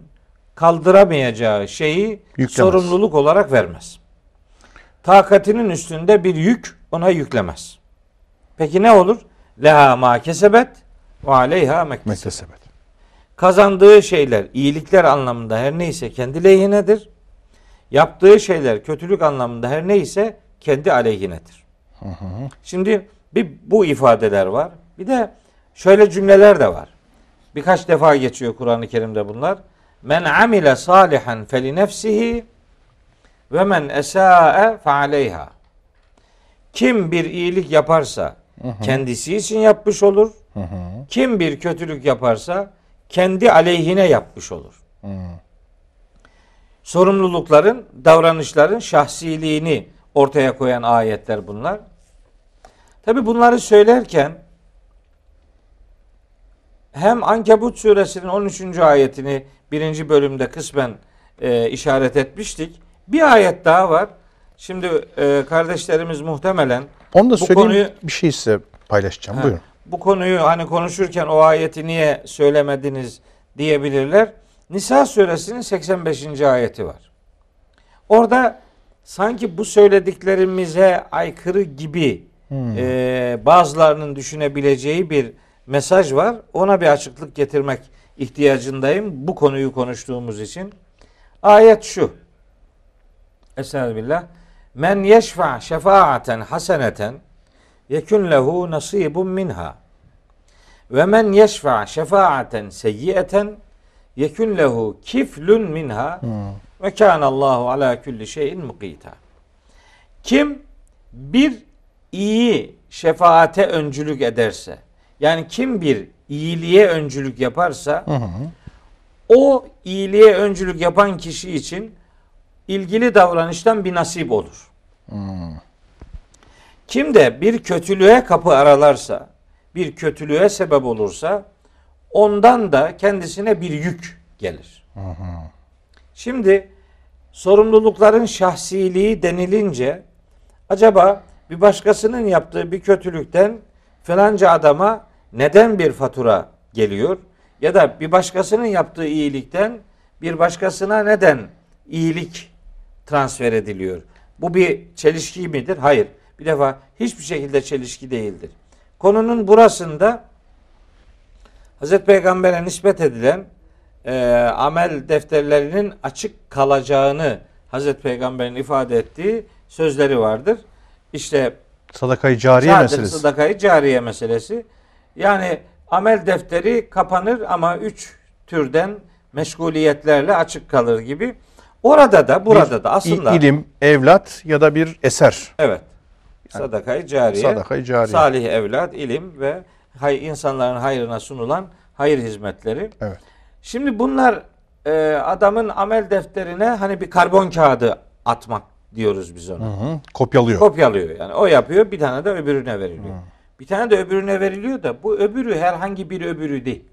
B: kaldıramayacağı şeyi
A: Yüklemez.
B: sorumluluk olarak vermez. Takatinin üstünde bir yük ona yüklemez. Peki ne olur? Leha ma kesebet ve aleyha
A: mektesebet.
B: Kazandığı şeyler iyilikler anlamında her neyse kendi lehinedir. Yaptığı şeyler kötülük anlamında her neyse kendi aleyhinedir. Şimdi bir bu ifadeler var. Bir de şöyle cümleler de var. Birkaç defa geçiyor Kur'an-ı Kerim'de bunlar. Men amile salihan feli nefsihi ve men esa'e fe aleyha. Kim bir iyilik yaparsa kendisi için yapmış olur. Kim bir kötülük yaparsa kendi aleyhine yapmış olur. Sorumlulukların, davranışların şahsiliğini ortaya koyan ayetler bunlar. Tabi bunları söylerken hem Ankebut suresinin 13. ayetini birinci bölümde kısmen e, işaret etmiştik. Bir ayet daha var. Şimdi e, kardeşlerimiz muhtemelen
A: Onu da
B: Bu
A: söyleyeyim
B: konuyu-
A: bir şey size paylaşacağım.
B: Ha,
A: Buyurun.
B: Bu konuyu hani konuşurken o ayeti niye söylemediniz diyebilirler. Nisa suresinin 85. ayeti var. Orada sanki bu söylediklerimize aykırı gibi e, bazılarının düşünebileceği bir mesaj var. Ona bir açıklık getirmek ihtiyacındayım bu konuyu konuştuğumuz için. Ayet şu. Estağfirullah. Men yeşfa şefaaten haseneten yekun lehu nasibun minha. Ve men yeşfa şefaaten seyyieten yekun lehu kiflun minha. Ve kana Allahu ala kulli şeyin mukita. Kim bir iyi şefaate öncülük ederse, yani kim bir iyiliğe öncülük yaparsa, o iyiliğe öncülük yapan kişi için ilgili davranıştan bir nasip olur. Kim de bir kötülüğe kapı aralarsa, bir kötülüğe sebep olursa ondan da kendisine bir yük gelir. Şimdi sorumlulukların şahsiliği denilince acaba bir başkasının yaptığı bir kötülükten filanca adama neden bir fatura geliyor? Ya da bir başkasının yaptığı iyilikten bir başkasına neden iyilik transfer ediliyor? Bu bir çelişki midir? Hayır. Bir defa hiçbir şekilde çelişki değildir. Konunun burasında Hazreti Peygamber'e nispet edilen e, amel defterlerinin açık kalacağını Hazreti Peygamber'in ifade ettiği sözleri vardır. İşte
A: Sadakayı cariye meselesi.
B: sadakayı cariye meselesi. Yani amel defteri kapanır ama üç türden meşguliyetlerle açık kalır gibi. Orada da burada
A: Bir
B: da aslında
A: ilim, evlat ya da bir eser.
B: evet sadakayı cariye
A: Sadakayı cariye.
B: salih evlat, ilim ve hay, insanların hayrına sunulan hayır hizmetleri.
A: Evet.
B: Şimdi bunlar e, adamın amel defterine hani bir karbon kağıdı atmak diyoruz biz ona.
A: Hı hı, kopyalıyor.
B: Kopyalıyor yani. O yapıyor bir tane de öbürüne veriliyor. Bir tane de öbürüne veriliyor da bu öbürü herhangi bir öbürü değil.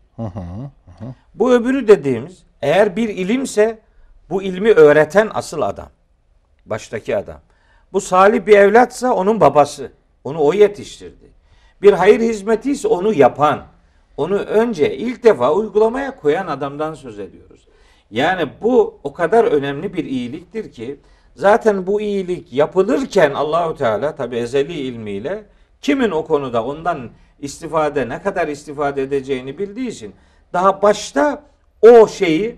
B: Bu öbürü dediğimiz eğer bir ilimse bu ilmi öğreten asıl adam. Baştaki adam. Bu salih bir evlatsa onun babası. Onu o yetiştirdi. Bir hayır hizmeti ise onu yapan, onu önce ilk defa uygulamaya koyan adamdan söz ediyoruz. Yani bu o kadar önemli bir iyiliktir ki zaten bu iyilik yapılırken Allahu Teala tabi ezeli ilmiyle kimin o konuda ondan istifade ne kadar istifade edeceğini bildiği için daha başta o şeyi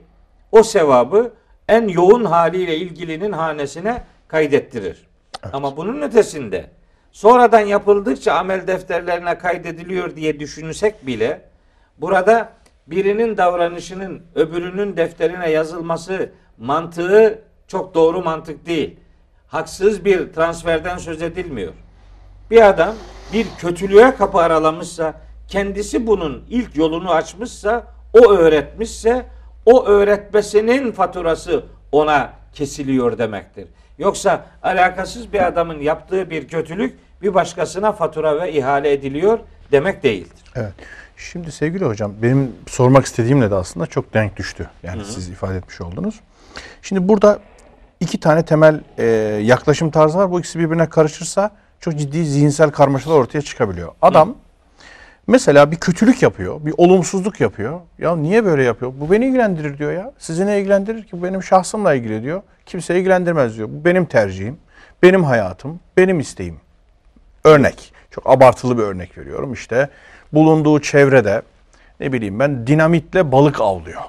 B: o sevabı en yoğun haliyle ilgilinin hanesine kaydettirir. Ama bunun ötesinde sonradan yapıldıkça amel defterlerine kaydediliyor diye düşünsek bile burada birinin davranışının öbürünün defterine yazılması mantığı çok doğru mantık değil. Haksız bir transferden söz edilmiyor. Bir adam bir kötülüğe kapı aralamışsa, kendisi bunun ilk yolunu açmışsa, o öğretmişse, o öğretmesinin faturası ona kesiliyor demektir. Yoksa alakasız bir adamın yaptığı bir kötülük bir başkasına fatura ve ihale ediliyor demek değildir.
A: Evet. Şimdi sevgili hocam benim sormak istediğimle de aslında çok denk düştü. Yani siz ifade etmiş oldunuz. Şimdi burada iki tane temel e, yaklaşım tarzı var. Bu ikisi birbirine karışırsa çok ciddi zihinsel karmaşalar ortaya çıkabiliyor. Adam mesela bir kötülük yapıyor, bir olumsuzluk yapıyor. Ya niye böyle yapıyor? Bu beni ilgilendirir diyor ya. Sizi ne ilgilendirir ki? Bu benim şahsımla ilgili diyor. Kimse ilgilendirmez diyor. Bu benim tercihim, benim hayatım, benim isteğim. Örnek. Çok abartılı bir örnek veriyorum. İşte bulunduğu çevrede ne bileyim ben dinamitle balık avlıyor.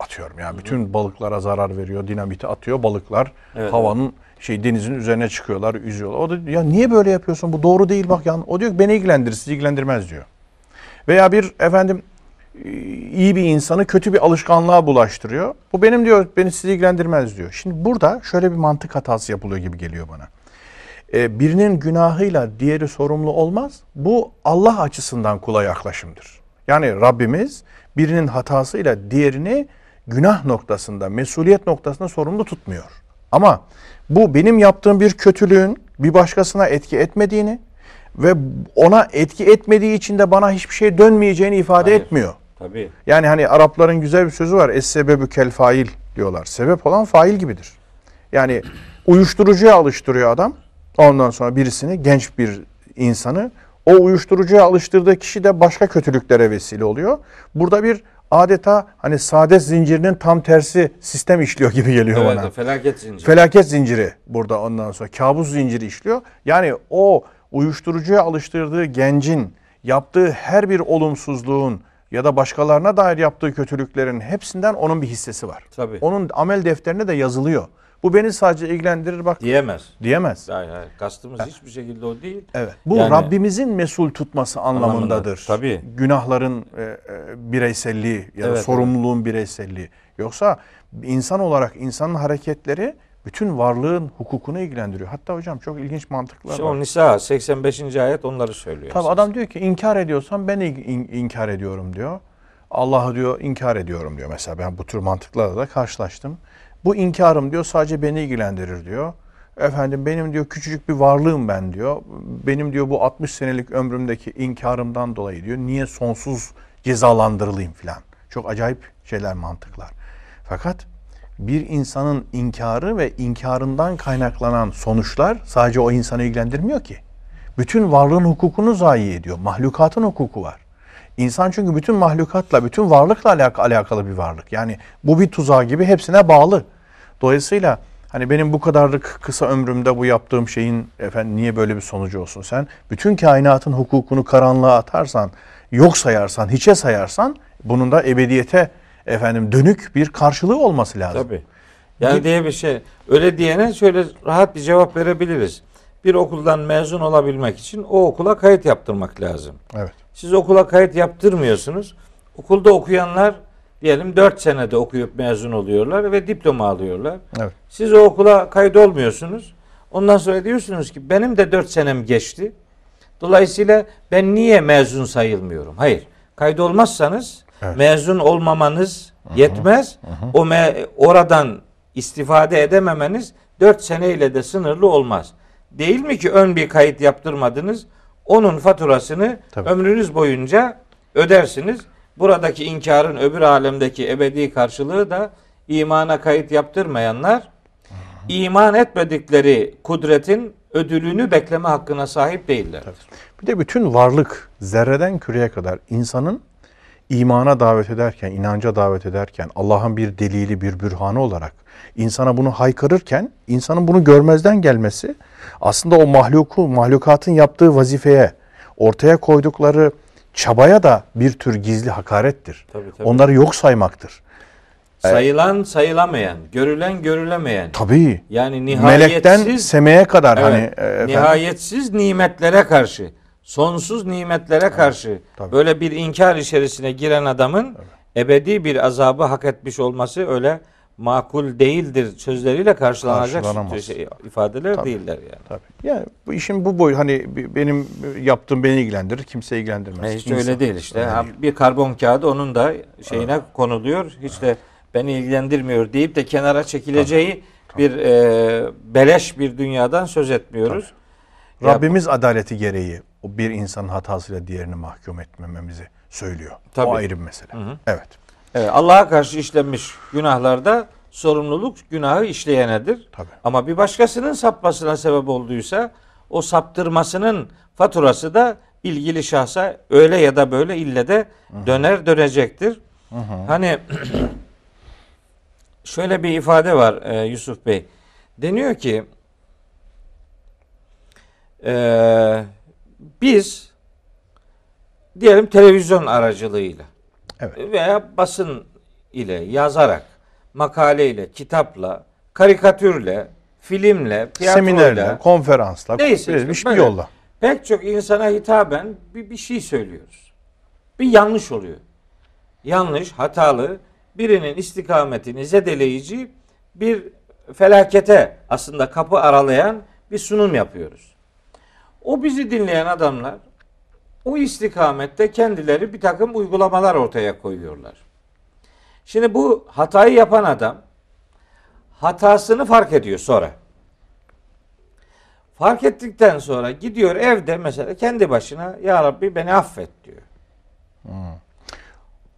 A: Atıyorum ya. Bütün balıklara zarar veriyor. Dinamiti atıyor. Balıklar
B: Evet,
A: havanın şey denizin üzerine çıkıyorlar, yüzüyorlar. O da ya niye böyle yapıyorsun? Bu doğru değil bak yani. O diyor ki beni ilgilendirir, sizi ilgilendirmez diyor. Veya bir efendim e, iyi bir insanı kötü bir alışkanlığa bulaştırıyor. Bu benim diyor, beni sizi ilgilendirmez diyor. Şimdi burada şöyle bir mantık hatası yapılıyor gibi geliyor bana. E, birinin günahıyla diğeri sorumlu olmaz. Bu Allah açısından kula yaklaşımdır. Yani Rabbimiz birinin hatasıyla diğerini günah noktasında, mesuliyet noktasında sorumlu tutmuyor. Ama bu benim yaptığım bir kötülüğün bir başkasına etki etmediğini ve ona etki etmediği için de bana hiçbir şey dönmeyeceğini ifade
B: Hayır.
A: etmiyor.
B: Tabii.
A: Yani hani Arapların güzel bir sözü var. Es-sebebü kel fail diyorlar. Sebep olan fail gibidir. Yani uyuşturucuya alıştırıyor adam. Ondan sonra birisini, genç bir insanı o uyuşturucuya alıştırdığı kişi de başka kötülüklere vesile oluyor. Burada bir adeta hani saadet zincirinin tam tersi sistem işliyor gibi geliyor
B: Evet,
A: bana.
B: felaket zinciri.
A: Felaket zinciri burada ondan sonra kabus zinciri işliyor. Yani o uyuşturucuya alıştırdığı gencin yaptığı her bir olumsuzluğun ya da başkalarına dair yaptığı kötülüklerin hepsinden onun bir hissesi var.
B: Tabii.
A: Onun amel defterine de yazılıyor. Bu beni sadece ilgilendirir bak
B: Diyemez.
A: diyemez.
B: Hayır, hayır. Kastımız hiçbir şekilde o değil.
A: Evet. Bu
B: Yani-
A: Rabbimizin mesul tutması anlamındadır.
B: Anlamında, tabii.
A: Günahların e, e, bireyselliği ya da
B: Evet,
A: sorumluluğun bireyselliği. Yoksa insan olarak insanın hareketleri bütün varlığın hukukunu ilgilendiriyor. Hatta hocam çok ilginç mantıklar
B: İşte
A: var.
B: o Nisa 85. ayet onları söylüyor.
A: Tabii adam diyor ki inkar ediyorsan ben in- in- inkar ediyorum diyor. Allah'ı diyor inkar ediyorum diyor mesela. Ben bu tür mantıklarla da karşılaştım. Bu inkarım diyor sadece beni ilgilendirir diyor. Efendim benim diyor küçücük bir varlığım ben diyor. Benim diyor bu 60 senelik ömrümdeki inkarımdan dolayı diyor. Niye sonsuz cezalandırılayım filan. Çok acayip şeyler mantıklar. Fakat bir insanın inkarı ve inkarından kaynaklanan sonuçlar sadece o insanı ilgilendirmiyor ki. Bütün varlığın hukukunu zayi ediyor. Mahlukatın hukuku var. İnsan çünkü bütün mahlukatla, bütün varlıkla alak- alakalı bir varlık. Yani bu bir tuzağı gibi hepsine bağlı. Dolayısıyla hani benim bu kadarlık kısa ömrümde bu yaptığım şeyin efendim niye böyle bir sonucu olsun? Sen bütün kainatın hukukunu karanlığa atarsan, yok sayarsan, hiçe sayarsan bunun da ebediyete efendim dönük bir karşılığı olması lazım.
B: Tabii. Yani diye bir şey. Öyle diyene şöyle rahat bir cevap verebiliriz. Bir okuldan mezun olabilmek için o okula kayıt yaptırmak lazım.
A: Evet.
B: Siz okula kayıt yaptırmıyorsunuz. Okulda okuyanlar diyelim 4 senede okuyup mezun oluyorlar ve diploma alıyorlar.
A: Evet.
B: Siz o okula kayıt olmuyorsunuz. Ondan sonra diyorsunuz ki benim de 4 senem geçti. Dolayısıyla ben niye mezun sayılmıyorum? Hayır. Kayıt olmazsanız
A: Evet.
B: mezun olmamanız yetmez. O me- oradan istifade edememeniz 4 seneyle de sınırlı olmaz. Değil mi ki ön bir kayıt yaptırmadınız? Onun faturasını
A: Tabii.
B: ömrünüz boyunca ödersiniz. Buradaki inkarın öbür alemdeki ebedi karşılığı da imana kayıt yaptırmayanlar iman etmedikleri kudretin ödülünü bekleme hakkına sahip değiller.
A: Bir de bütün varlık zerreden küreye kadar insanın imana davet ederken, inanca davet ederken, Allah'ın bir delili, bir bürhanı olarak insana bunu haykırırken, insanın bunu görmezden gelmesi aslında o mahluku, mahlukatın yaptığı vazifeye, ortaya koydukları çabaya da bir tür gizli hakarettir.
B: Tabii, tabii.
A: Onları yok saymaktır.
B: Sayılan sayılamayan, görülen görülemeyen.
A: Tabii.
B: Yani nihayetsiz
A: Melekten semeye kadar
B: Evet,
A: hani e, efendim,
B: nihayetsiz nimetlere karşı, sonsuz nimetlere karşı
A: tabii.
B: böyle bir inkar içerisine giren adamın ebedi bir azabı hak etmiş olması öyle makul değildir sözleriyle karşılanacak şey, ifadeler
A: Tabii.
B: değiller yani.
A: Tabii. Yani bu işin bu boyu hani benim yaptığım beni ilgilendirir, kimse ilgilendirmez.
B: E hiç
A: İnsan-
B: öyle değil işte.
A: Öyle
B: Ha, bir karbon kağıdı onun da şeyine konuluyor. Hiç de beni ilgilendirmiyor deyip de kenara çekileceği bir e, beleş bir dünyadan söz etmiyoruz. Ya-
A: Rabbimiz adaleti gereği o bir insanın hatasıyla diğerini mahkum etmememizi söylüyor.
B: Tabii.
A: O ayrı bir mesele. Evet.
B: Evet, Allah'a karşı işlenmiş günahlarda sorumluluk günahı işleyenedir.
A: Tabii.
B: Ama bir başkasının sapmasına sebep olduysa o saptırmasının faturası da ilgili şahsa öyle ya da böyle ille de döner dönecektir. Hani şöyle bir ifade var e, Yusuf Bey. Deniyor ki e, biz diyelim televizyon aracılığıyla
A: Evet.
B: veya basın ile yazarak, makaleyle, kitapla, karikatürle, filmle,
A: Seminerle, konferansla,
B: Neyse
A: verilmiş bir yolla.
B: pek çok insana hitaben bir, bir şey söylüyoruz. Bir yanlış oluyor. Yanlış, hatalı, birinin istikametini zedeleyici bir felakete aslında kapı aralayan bir sunum yapıyoruz. O bizi dinleyen adamlar o istikamette kendileri bir takım uygulamalar ortaya koyuyorlar. Şimdi bu hatayı yapan adam hatasını fark ediyor sonra. Fark ettikten sonra gidiyor evde mesela kendi başına ya Rabbi beni affet diyor.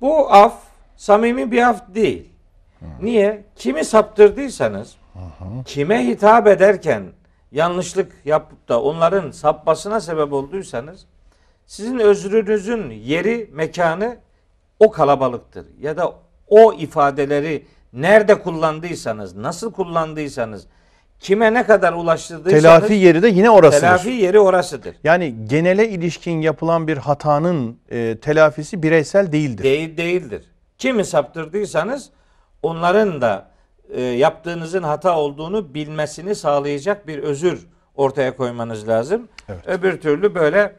B: Bu af samimi bir af değil. Niye? Kimi saptırdıysanız, kime hitap ederken yanlışlık yapıp da onların sapmasına sebep olduysanız sizin özrünüzün yeri, mekanı o kalabalıktır. Ya da o ifadeleri nerede kullandıysanız, nasıl kullandıysanız, kime ne kadar ulaştırdıysanız
A: Telafi yeri de yine orasıdır.
B: telafi yeri orasıdır.
A: Yani genele ilişkin yapılan bir hatanın e, telafisi bireysel değildir.
B: Değil değildir. Kimi saptırdıysanız onların da e, yaptığınızın hata olduğunu bilmesini sağlayacak bir özür ortaya koymanız lazım.
A: Evet.
B: Öbür türlü böyle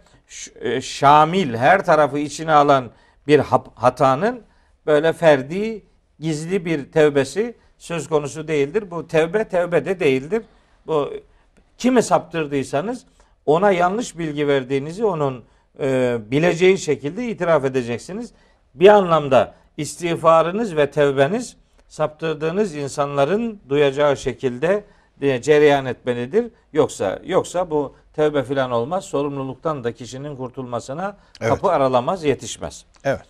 B: e, şamil her tarafı içine alan bir hatanın böyle ferdi gizli bir tevbesi söz konusu değildir. Bu tevbe tevbe de değildir. Bu kimi saptırdıysanız ona yanlış bilgi verdiğinizi onun e, bileceği şekilde itiraf edeceksiniz. Bir anlamda istiğfarınız ve tevbeniz saptırdığınız insanların duyacağı şekilde e, cereyan etmelidir. Yoksa yoksa bu tevbe filan olmaz. Sorumluluktan da kişinin kurtulmasına
A: Evet.
B: kapı aralamaz, yetişmez.
A: Evet.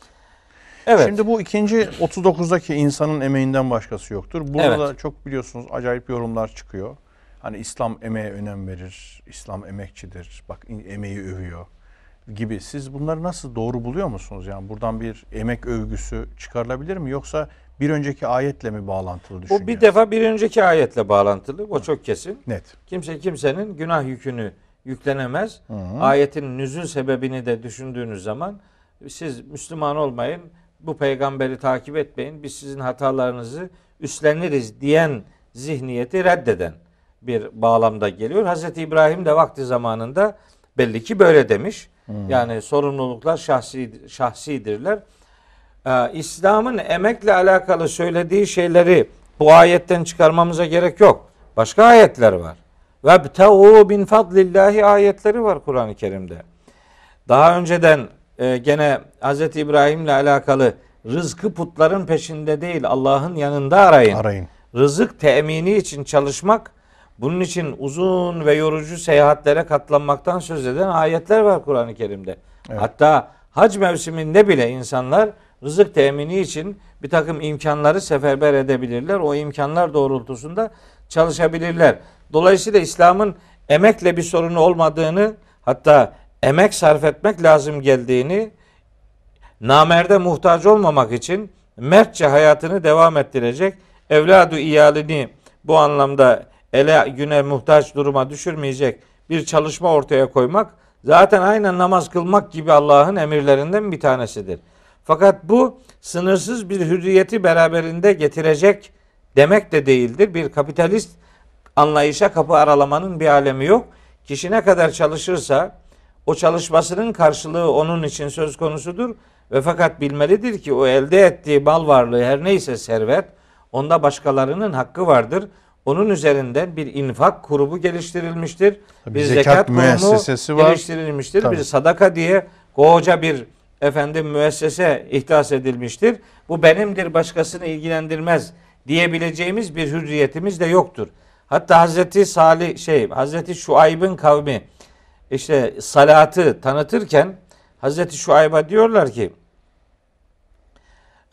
B: Evet.
A: Şimdi bu ikinci 39'daki insanın emeğinden başkası yoktur. Burada
B: Evet.
A: da çok biliyorsunuz acayip yorumlar çıkıyor. Hani İslam emeğe önem verir, İslam emekçidir, bak emeği övüyor gibi. Siz bunları nasıl doğru buluyor musunuz? Yani buradan bir emek övgüsü çıkarılabilir mi? Yoksa bir önceki ayetle mi bağlantılı
B: bu
A: düşünüyorsunuz?
B: bir defa bir önceki ayetle bağlantılı. O çok kesin.
A: Net.
B: Kimse kimsenin günah yükünü yüklenemez.
A: Hı hı.
B: Ayetin nüzul sebebini de düşündüğünüz zaman siz Müslüman olmayın, bu peygamberi takip etmeyin, biz sizin hatalarınızı üstleniriz diyen zihniyeti reddeden bir bağlamda geliyor. Hazreti İbrahim de vakti zamanında belli ki böyle demiş. Yani sorumluluklar şahsi şahsidirler. Ee, İslam'ın emekle alakalı söylediği şeyleri bu ayetten çıkarmamıza gerek yok. Başka ayetler var. Ve btegu bin fadlillahi ayetleri var Kur'an-ı Kerim'de. Daha önceden e, gene Hz. İbrahim'le alakalı rızkı putların peşinde değil Allah'ın yanında arayın.
A: Arayın.
B: Rızık temini için çalışmak, bunun için uzun ve yorucu seyahatlere katlanmaktan söz eden ayetler var Kur'an-ı Kerim'de.
A: Evet.
B: Hatta hac mevsiminde bile insanlar rızık temini için bir takım imkanları seferber edebilirler. O imkanlar doğrultusunda çalışabilirler. Dolayısıyla İslam'ın emekle bir sorunu olmadığını hatta emek sarf etmek lazım geldiğini namerde muhtaç olmamak için mertçe hayatını devam ettirecek evladu iyalini bu anlamda ele güne muhtaç duruma düşürmeyecek bir çalışma ortaya koymak zaten aynen namaz kılmak gibi Allah'ın emirlerinden bir tanesidir. Fakat bu sınırsız bir hürriyeti beraberinde getirecek demek de değildir. Bir kapitalist anlayışa kapı aralamanın bir alemi yok. Kişi ne kadar çalışırsa o çalışmasının karşılığı onun için söz konusudur ve fakat bilmelidir ki o elde ettiği mal varlığı her neyse servet onda başkalarının hakkı vardır. Onun üzerinden bir infak grubu geliştirilmiştir.
A: Tabii
B: bir
A: zekat
B: zekat, kurumu
A: müessesesi var.
B: geliştirilmiştir.
A: Tabii.
B: Bir sadaka diye koca bir efendim müessese ihdas edilmiştir. Bu benimdir başkasını ilgilendirmez diyebileceğimiz bir hürriyetimiz de yoktur. Hatta Hazreti Salih şey Hazreti Şuayb'ın kavmi işte salatı tanıtırken Hazreti Şuayb'a diyorlar ki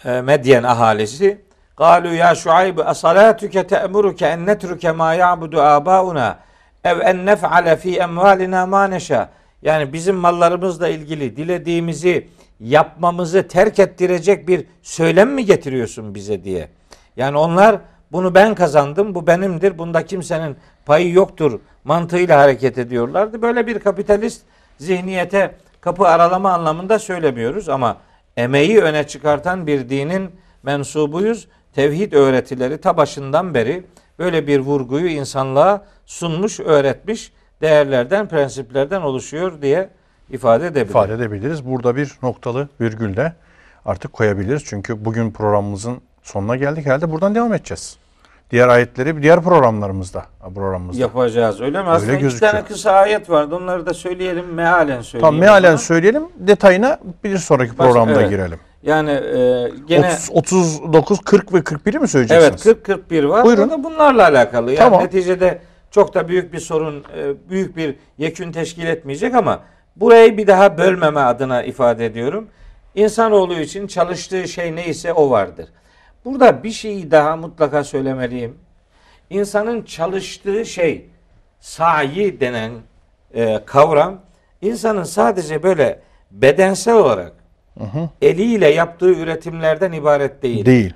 B: e, Medyen ahalisi Galu ya Şuayb asalatuke te'muruke en netruke ma ya'budu abauna ev en nef'ale fi emvalina ma neşa. Yani bizim mallarımızla ilgili dilediğimizi yapmamızı terk ettirecek bir söylem mi getiriyorsun bize diye. Yani onlar bunu ben kazandım, bu benimdir, bunda kimsenin payı yoktur mantığıyla hareket ediyorlardı. Böyle bir kapitalist zihniyete kapı aralama anlamında söylemiyoruz ama emeği öne çıkartan bir dinin mensubuyuz. Tevhid öğretileri ta başından beri böyle bir vurguyu insanlığa sunmuş, öğretmiş değerlerden, prensiplerden oluşuyor diye ifade edebiliriz.
A: ifade edebiliriz. Burada bir noktalı virgül de artık koyabiliriz. Çünkü bugün programımızın sonuna geldik. Herhalde buradan devam edeceğiz. Diğer ayetleri diğer programlarımızda. programımızda.
B: Yapacağız öyle mi? Aslında iki
A: gözüküyor.
B: tane kısa ayet vardı. Onları da söyleyelim, mealen söyleyelim.
A: Tamam mealen söyleyelim. Detayına bir sonraki
B: Baş-
A: programda
B: evet.
A: girelim.
B: Yani e, gene
A: 30, 39, 40 ve 41'i mi söyleyeceksiniz?
B: evet 40-41 var.
A: Buyurun.
B: Da bunlarla alakalı. Yani
A: Tamam.
B: neticede çok da büyük bir sorun, e, büyük bir yekün teşkil etmeyecek ama burayı bir daha bölmeme adına ifade ediyorum. İnsanoğlu için çalıştığı şey neyse o vardır. Burada bir şeyi daha mutlaka söylemeliyim. İnsanın çalıştığı şey sayi denen e, kavram insanın sadece böyle bedensel olarak eliyle yaptığı üretimlerden ibaret değil.
A: Değil.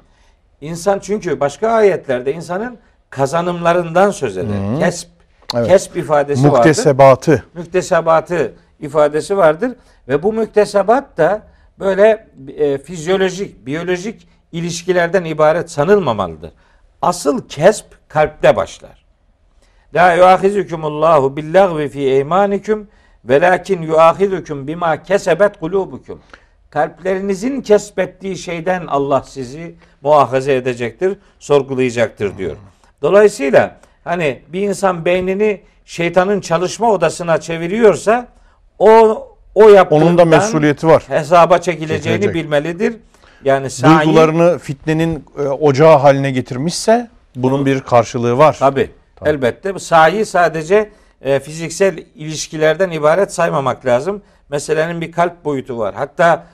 B: İnsan çünkü başka ayetlerde insanın kazanımlarından söz eder. Kesp,
A: Evet.
B: kesp ifadesi vardır.
A: Muktesebatı.
B: Müktesebatı ifadesi vardır ve bu müktesebat da böyle e, fizyolojik, biyolojik ilişkilerden ibaret sanılmamalıdır. Asıl kesp kalpte başlar. La yuahizukumullahu billagvi fi eymanikum velakin yuahizukum bima kesebet kulubukum. Kalplerinizin kesbettiği şeyden Allah sizi muhafaza edecektir, sorgulayacaktır diyor. Dolayısıyla hani bir insan beynini şeytanın çalışma odasına çeviriyorsa o o
A: Onun da mesuliyeti var.
B: hesaba çekileceğini
A: Çekilecek.
B: bilmelidir. Yani sa'i
A: duygularını fitnenin e, ocağı haline getirmişse bunun bir karşılığı var.
B: Tabi.
A: Tabii.
B: Elbette. Sahi sadece e, fiziksel ilişkilerden ibaret saymamak lazım. Meselenin bir kalp boyutu var. Hatta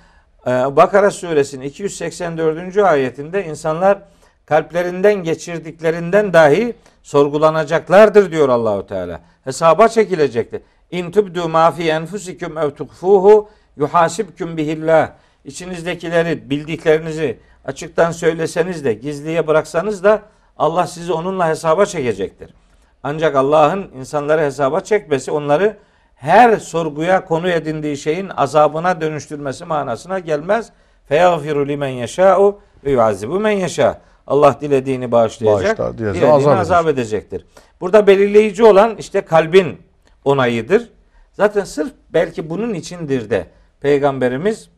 B: e, Bakara suresinin 284. ayetinde insanlar kalplerinden geçirdiklerinden dahi sorgulanacaklardır diyor Allahu Teala. Hesaba çekilecektir. İn tubdu ma fi enfusikum ev tukfuhu yuhasibkum bihillah. İçinizdekileri, bildiklerinizi açıktan söyleseniz de, gizliye bıraksanız da Allah sizi onunla hesaba çekecektir. Ancak Allah'ın insanları hesaba çekmesi onları her sorguya konu edindiği şeyin azabına dönüştürmesi manasına gelmez. Feyagfiru limen yeşâ'u ve yuazibu men yeşâ. Allah dilediğini bağışlayacak,
A: Bağışlar, dilediğini azap
B: azap, edecektir. Burada belirleyici olan işte kalbin onayıdır. Zaten sırf belki bunun içindir de Peygamberimiz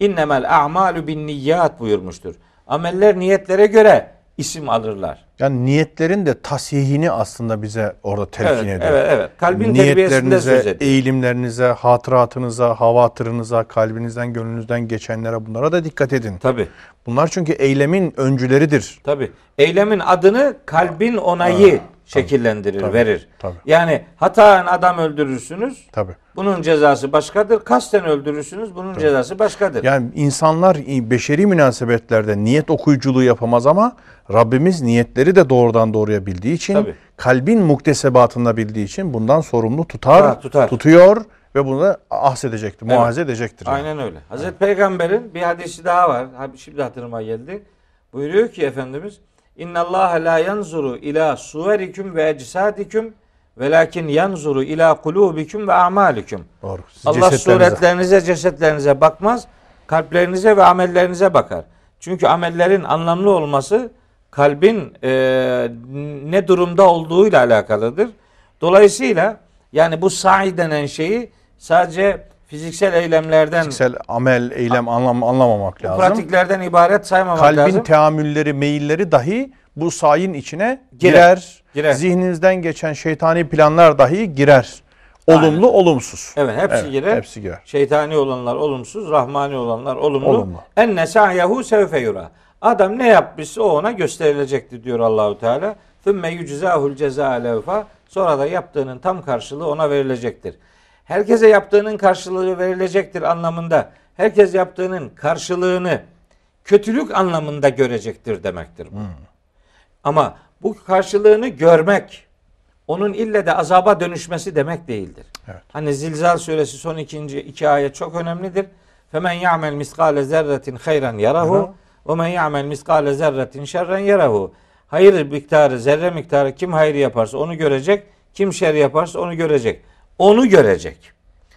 B: innemel a'malu bin niyyat buyurmuştur. Ameller niyetlere göre isim alırlar.
A: Yani niyetlerin de tasihini aslında bize orada telkin
B: Evet,
A: ediyor.
B: evet, evet. Kalbin terbiyesinde söz
A: Niyetlerinize,
B: ediyor.
A: eğilimlerinize, hatıratınıza, havatırınıza, kalbinizden, gönlünüzden geçenlere bunlara da dikkat edin.
B: Tabi,
A: Bunlar çünkü eylemin öncüleridir.
B: tabi. Eylemin adını kalbin onayı şekillendirir,
A: tabii,
B: verir.
A: tabii.
B: Yani hataen adam öldürürsünüz.
A: Tabii.
B: Bunun cezası başkadır. Kasten öldürürsünüz. Bunun cezası başkadır.
A: Yani insanlar beşeri münasebetlerde niyet okuyuculuğu yapamaz ama Rabbimiz niyetleri de doğrudan doğruya bildiği için,
B: Tabii.
A: kalbin muktesebatında bildiği için bundan sorumlu tutar,
B: Tutar, tutar.
A: tutuyor ve bunu da ahsedecektir, muhafaza edecektir. yani.
B: Aynen öyle. Hazreti Peygamber'in bir hadisi daha var. Ha, Şimdi hatırıma geldi. Buyuruyor ki Efendimiz İnna Allah la yanzuru ila suverikum ve ecsadiküm velakin yanzuru ila kulubikum ve amalikum.
A: Doğru.
B: Allah suretlerinize, cesetlerinize bakmaz. Kalplerinize ve amellerinize bakar. Çünkü amellerin anlamlı olması kalbin e, ne durumda olduğuyla alakalıdır. Dolayısıyla yani bu sa'i denen şeyi sadece fiziksel eylemlerden,
A: Fiziksel amel, eylem anlam, anlamamak lazım.
B: pratiklerden ibaret saymamak
A: Kalbin
B: lazım.
A: teamülleri, meyilleri dahi bu sayin içine
B: Girer,
A: girer.
B: girer.
A: Zihninizden geçen şeytani planlar dahi girer. Olumlu, olumsuz.
B: Evet hepsi
A: Evet,
B: girer.
A: hepsi girer.
B: Şeytani olanlar olumsuz, rahmani olanlar olumlu.
A: Olumlu.
B: Enne sa'yahu sevfe yura. Adam ne yapmışsa o ona gösterilecektir diyor Allahu Teala. Thumma yuczahul cezaa levfa. Sonra da yaptığının tam karşılığı ona verilecektir. Herkese yaptığının karşılığı verilecektir anlamında. Herkes yaptığının karşılığını kötülük anlamında görecektir demektir bu. Ama bu karşılığını görmek onun ille de azaba dönüşmesi demek değildir.
A: Evet.
B: Hani Zilzal suresi son ikinci iki ayet çok önemlidir. Femen ya'mel miskale zerretin hayran yarahu ve men ya'mel miskale zerretin şerren yarahu. Hayır miktarı, zerre miktarı kim hayır yaparsa onu görecek, kim şer yaparsa onu görecek. Onu görecek.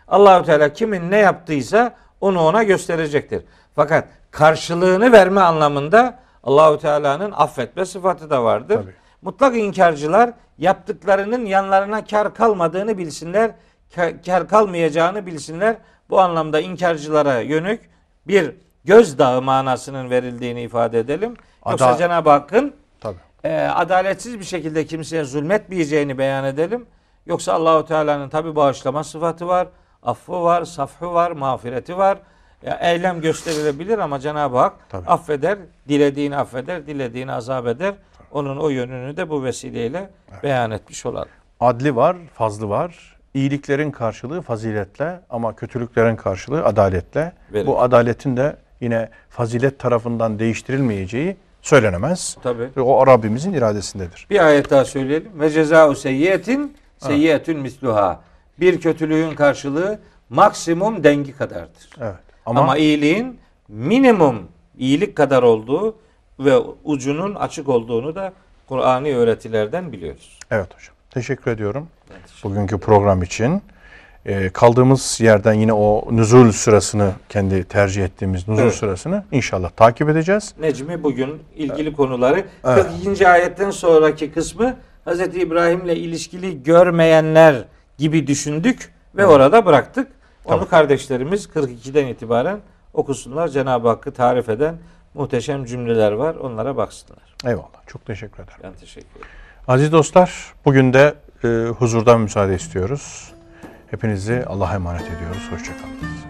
B: Allahu Teala kimin ne yaptıysa onu ona gösterecektir. Fakat karşılığını verme anlamında Allahu Teala'nın affetme sıfatı da vardır.
A: Tabii.
B: Mutlak inkarcılar yaptıklarının yanlarına kar kalmadığını bilsinler, kar- kalmayacağını bilsinler. Bu anlamda inkarcılara yönük bir gözdağı manasının verildiğini ifade edelim. Yoksa
A: Ada-
B: Cenab-ı Hakk'ın
A: Tabii.
B: e, adaletsiz bir şekilde kimseye zulmetmeyeceğini beyan edelim. Yoksa Allahu Teala'nın tabi bağışlama sıfatı var, affı var, safhı var, mağfireti var. Ya, eylem gösterilebilir ama Cenab-ı Hak
A: Tabii.
B: affeder, dilediğini affeder, dilediğini azap eder. Onun o yönünü de bu vesileyle beyan etmiş olalım.
A: Adli var, fazlı var. İyiliklerin karşılığı faziletle ama kötülüklerin karşılığı adaletle.
B: Verir.
A: Bu adaletin de yine fazilet tarafından değiştirilmeyeceği söylenemez.
B: Tabi.
A: Ve o Rabbimizin iradesindedir.
B: Bir ayet daha söyleyelim. Ve ceza'u seyyiyetin seyyiyetün misluha. Bir kötülüğün karşılığı maksimum dengi kadardır.
A: Evet.
B: Ama,
A: Ama,
B: iyiliğin minimum iyilik kadar olduğu ve ucunun açık olduğunu da Kur'ani öğretilerden biliyoruz.
A: evet hocam. Teşekkür ediyorum bugünkü program için. Ee, kaldığımız yerden yine o nüzul sırasını kendi tercih ettiğimiz nüzul
B: Evet.
A: sırasını inşallah takip edeceğiz.
B: Necmi bugün ilgili konuları 42. ayetten sonraki kısmı Hz. İbrahim'le ilişkili görmeyenler gibi düşündük ve orada bıraktık. Onu
A: Tamam.
B: kardeşlerimiz 42'den itibaren okusunlar. Cenab-ı Hakk'ı tarif eden muhteşem cümleler var. Onlara baksınlar.
A: Eyvallah. Çok teşekkür ederim.
B: Ben teşekkür ederim.
A: Aziz dostlar, bugün de e, huzurdan müsaade istiyoruz. Hepinizi Allah'a emanet ediyoruz. Hoşçakalın.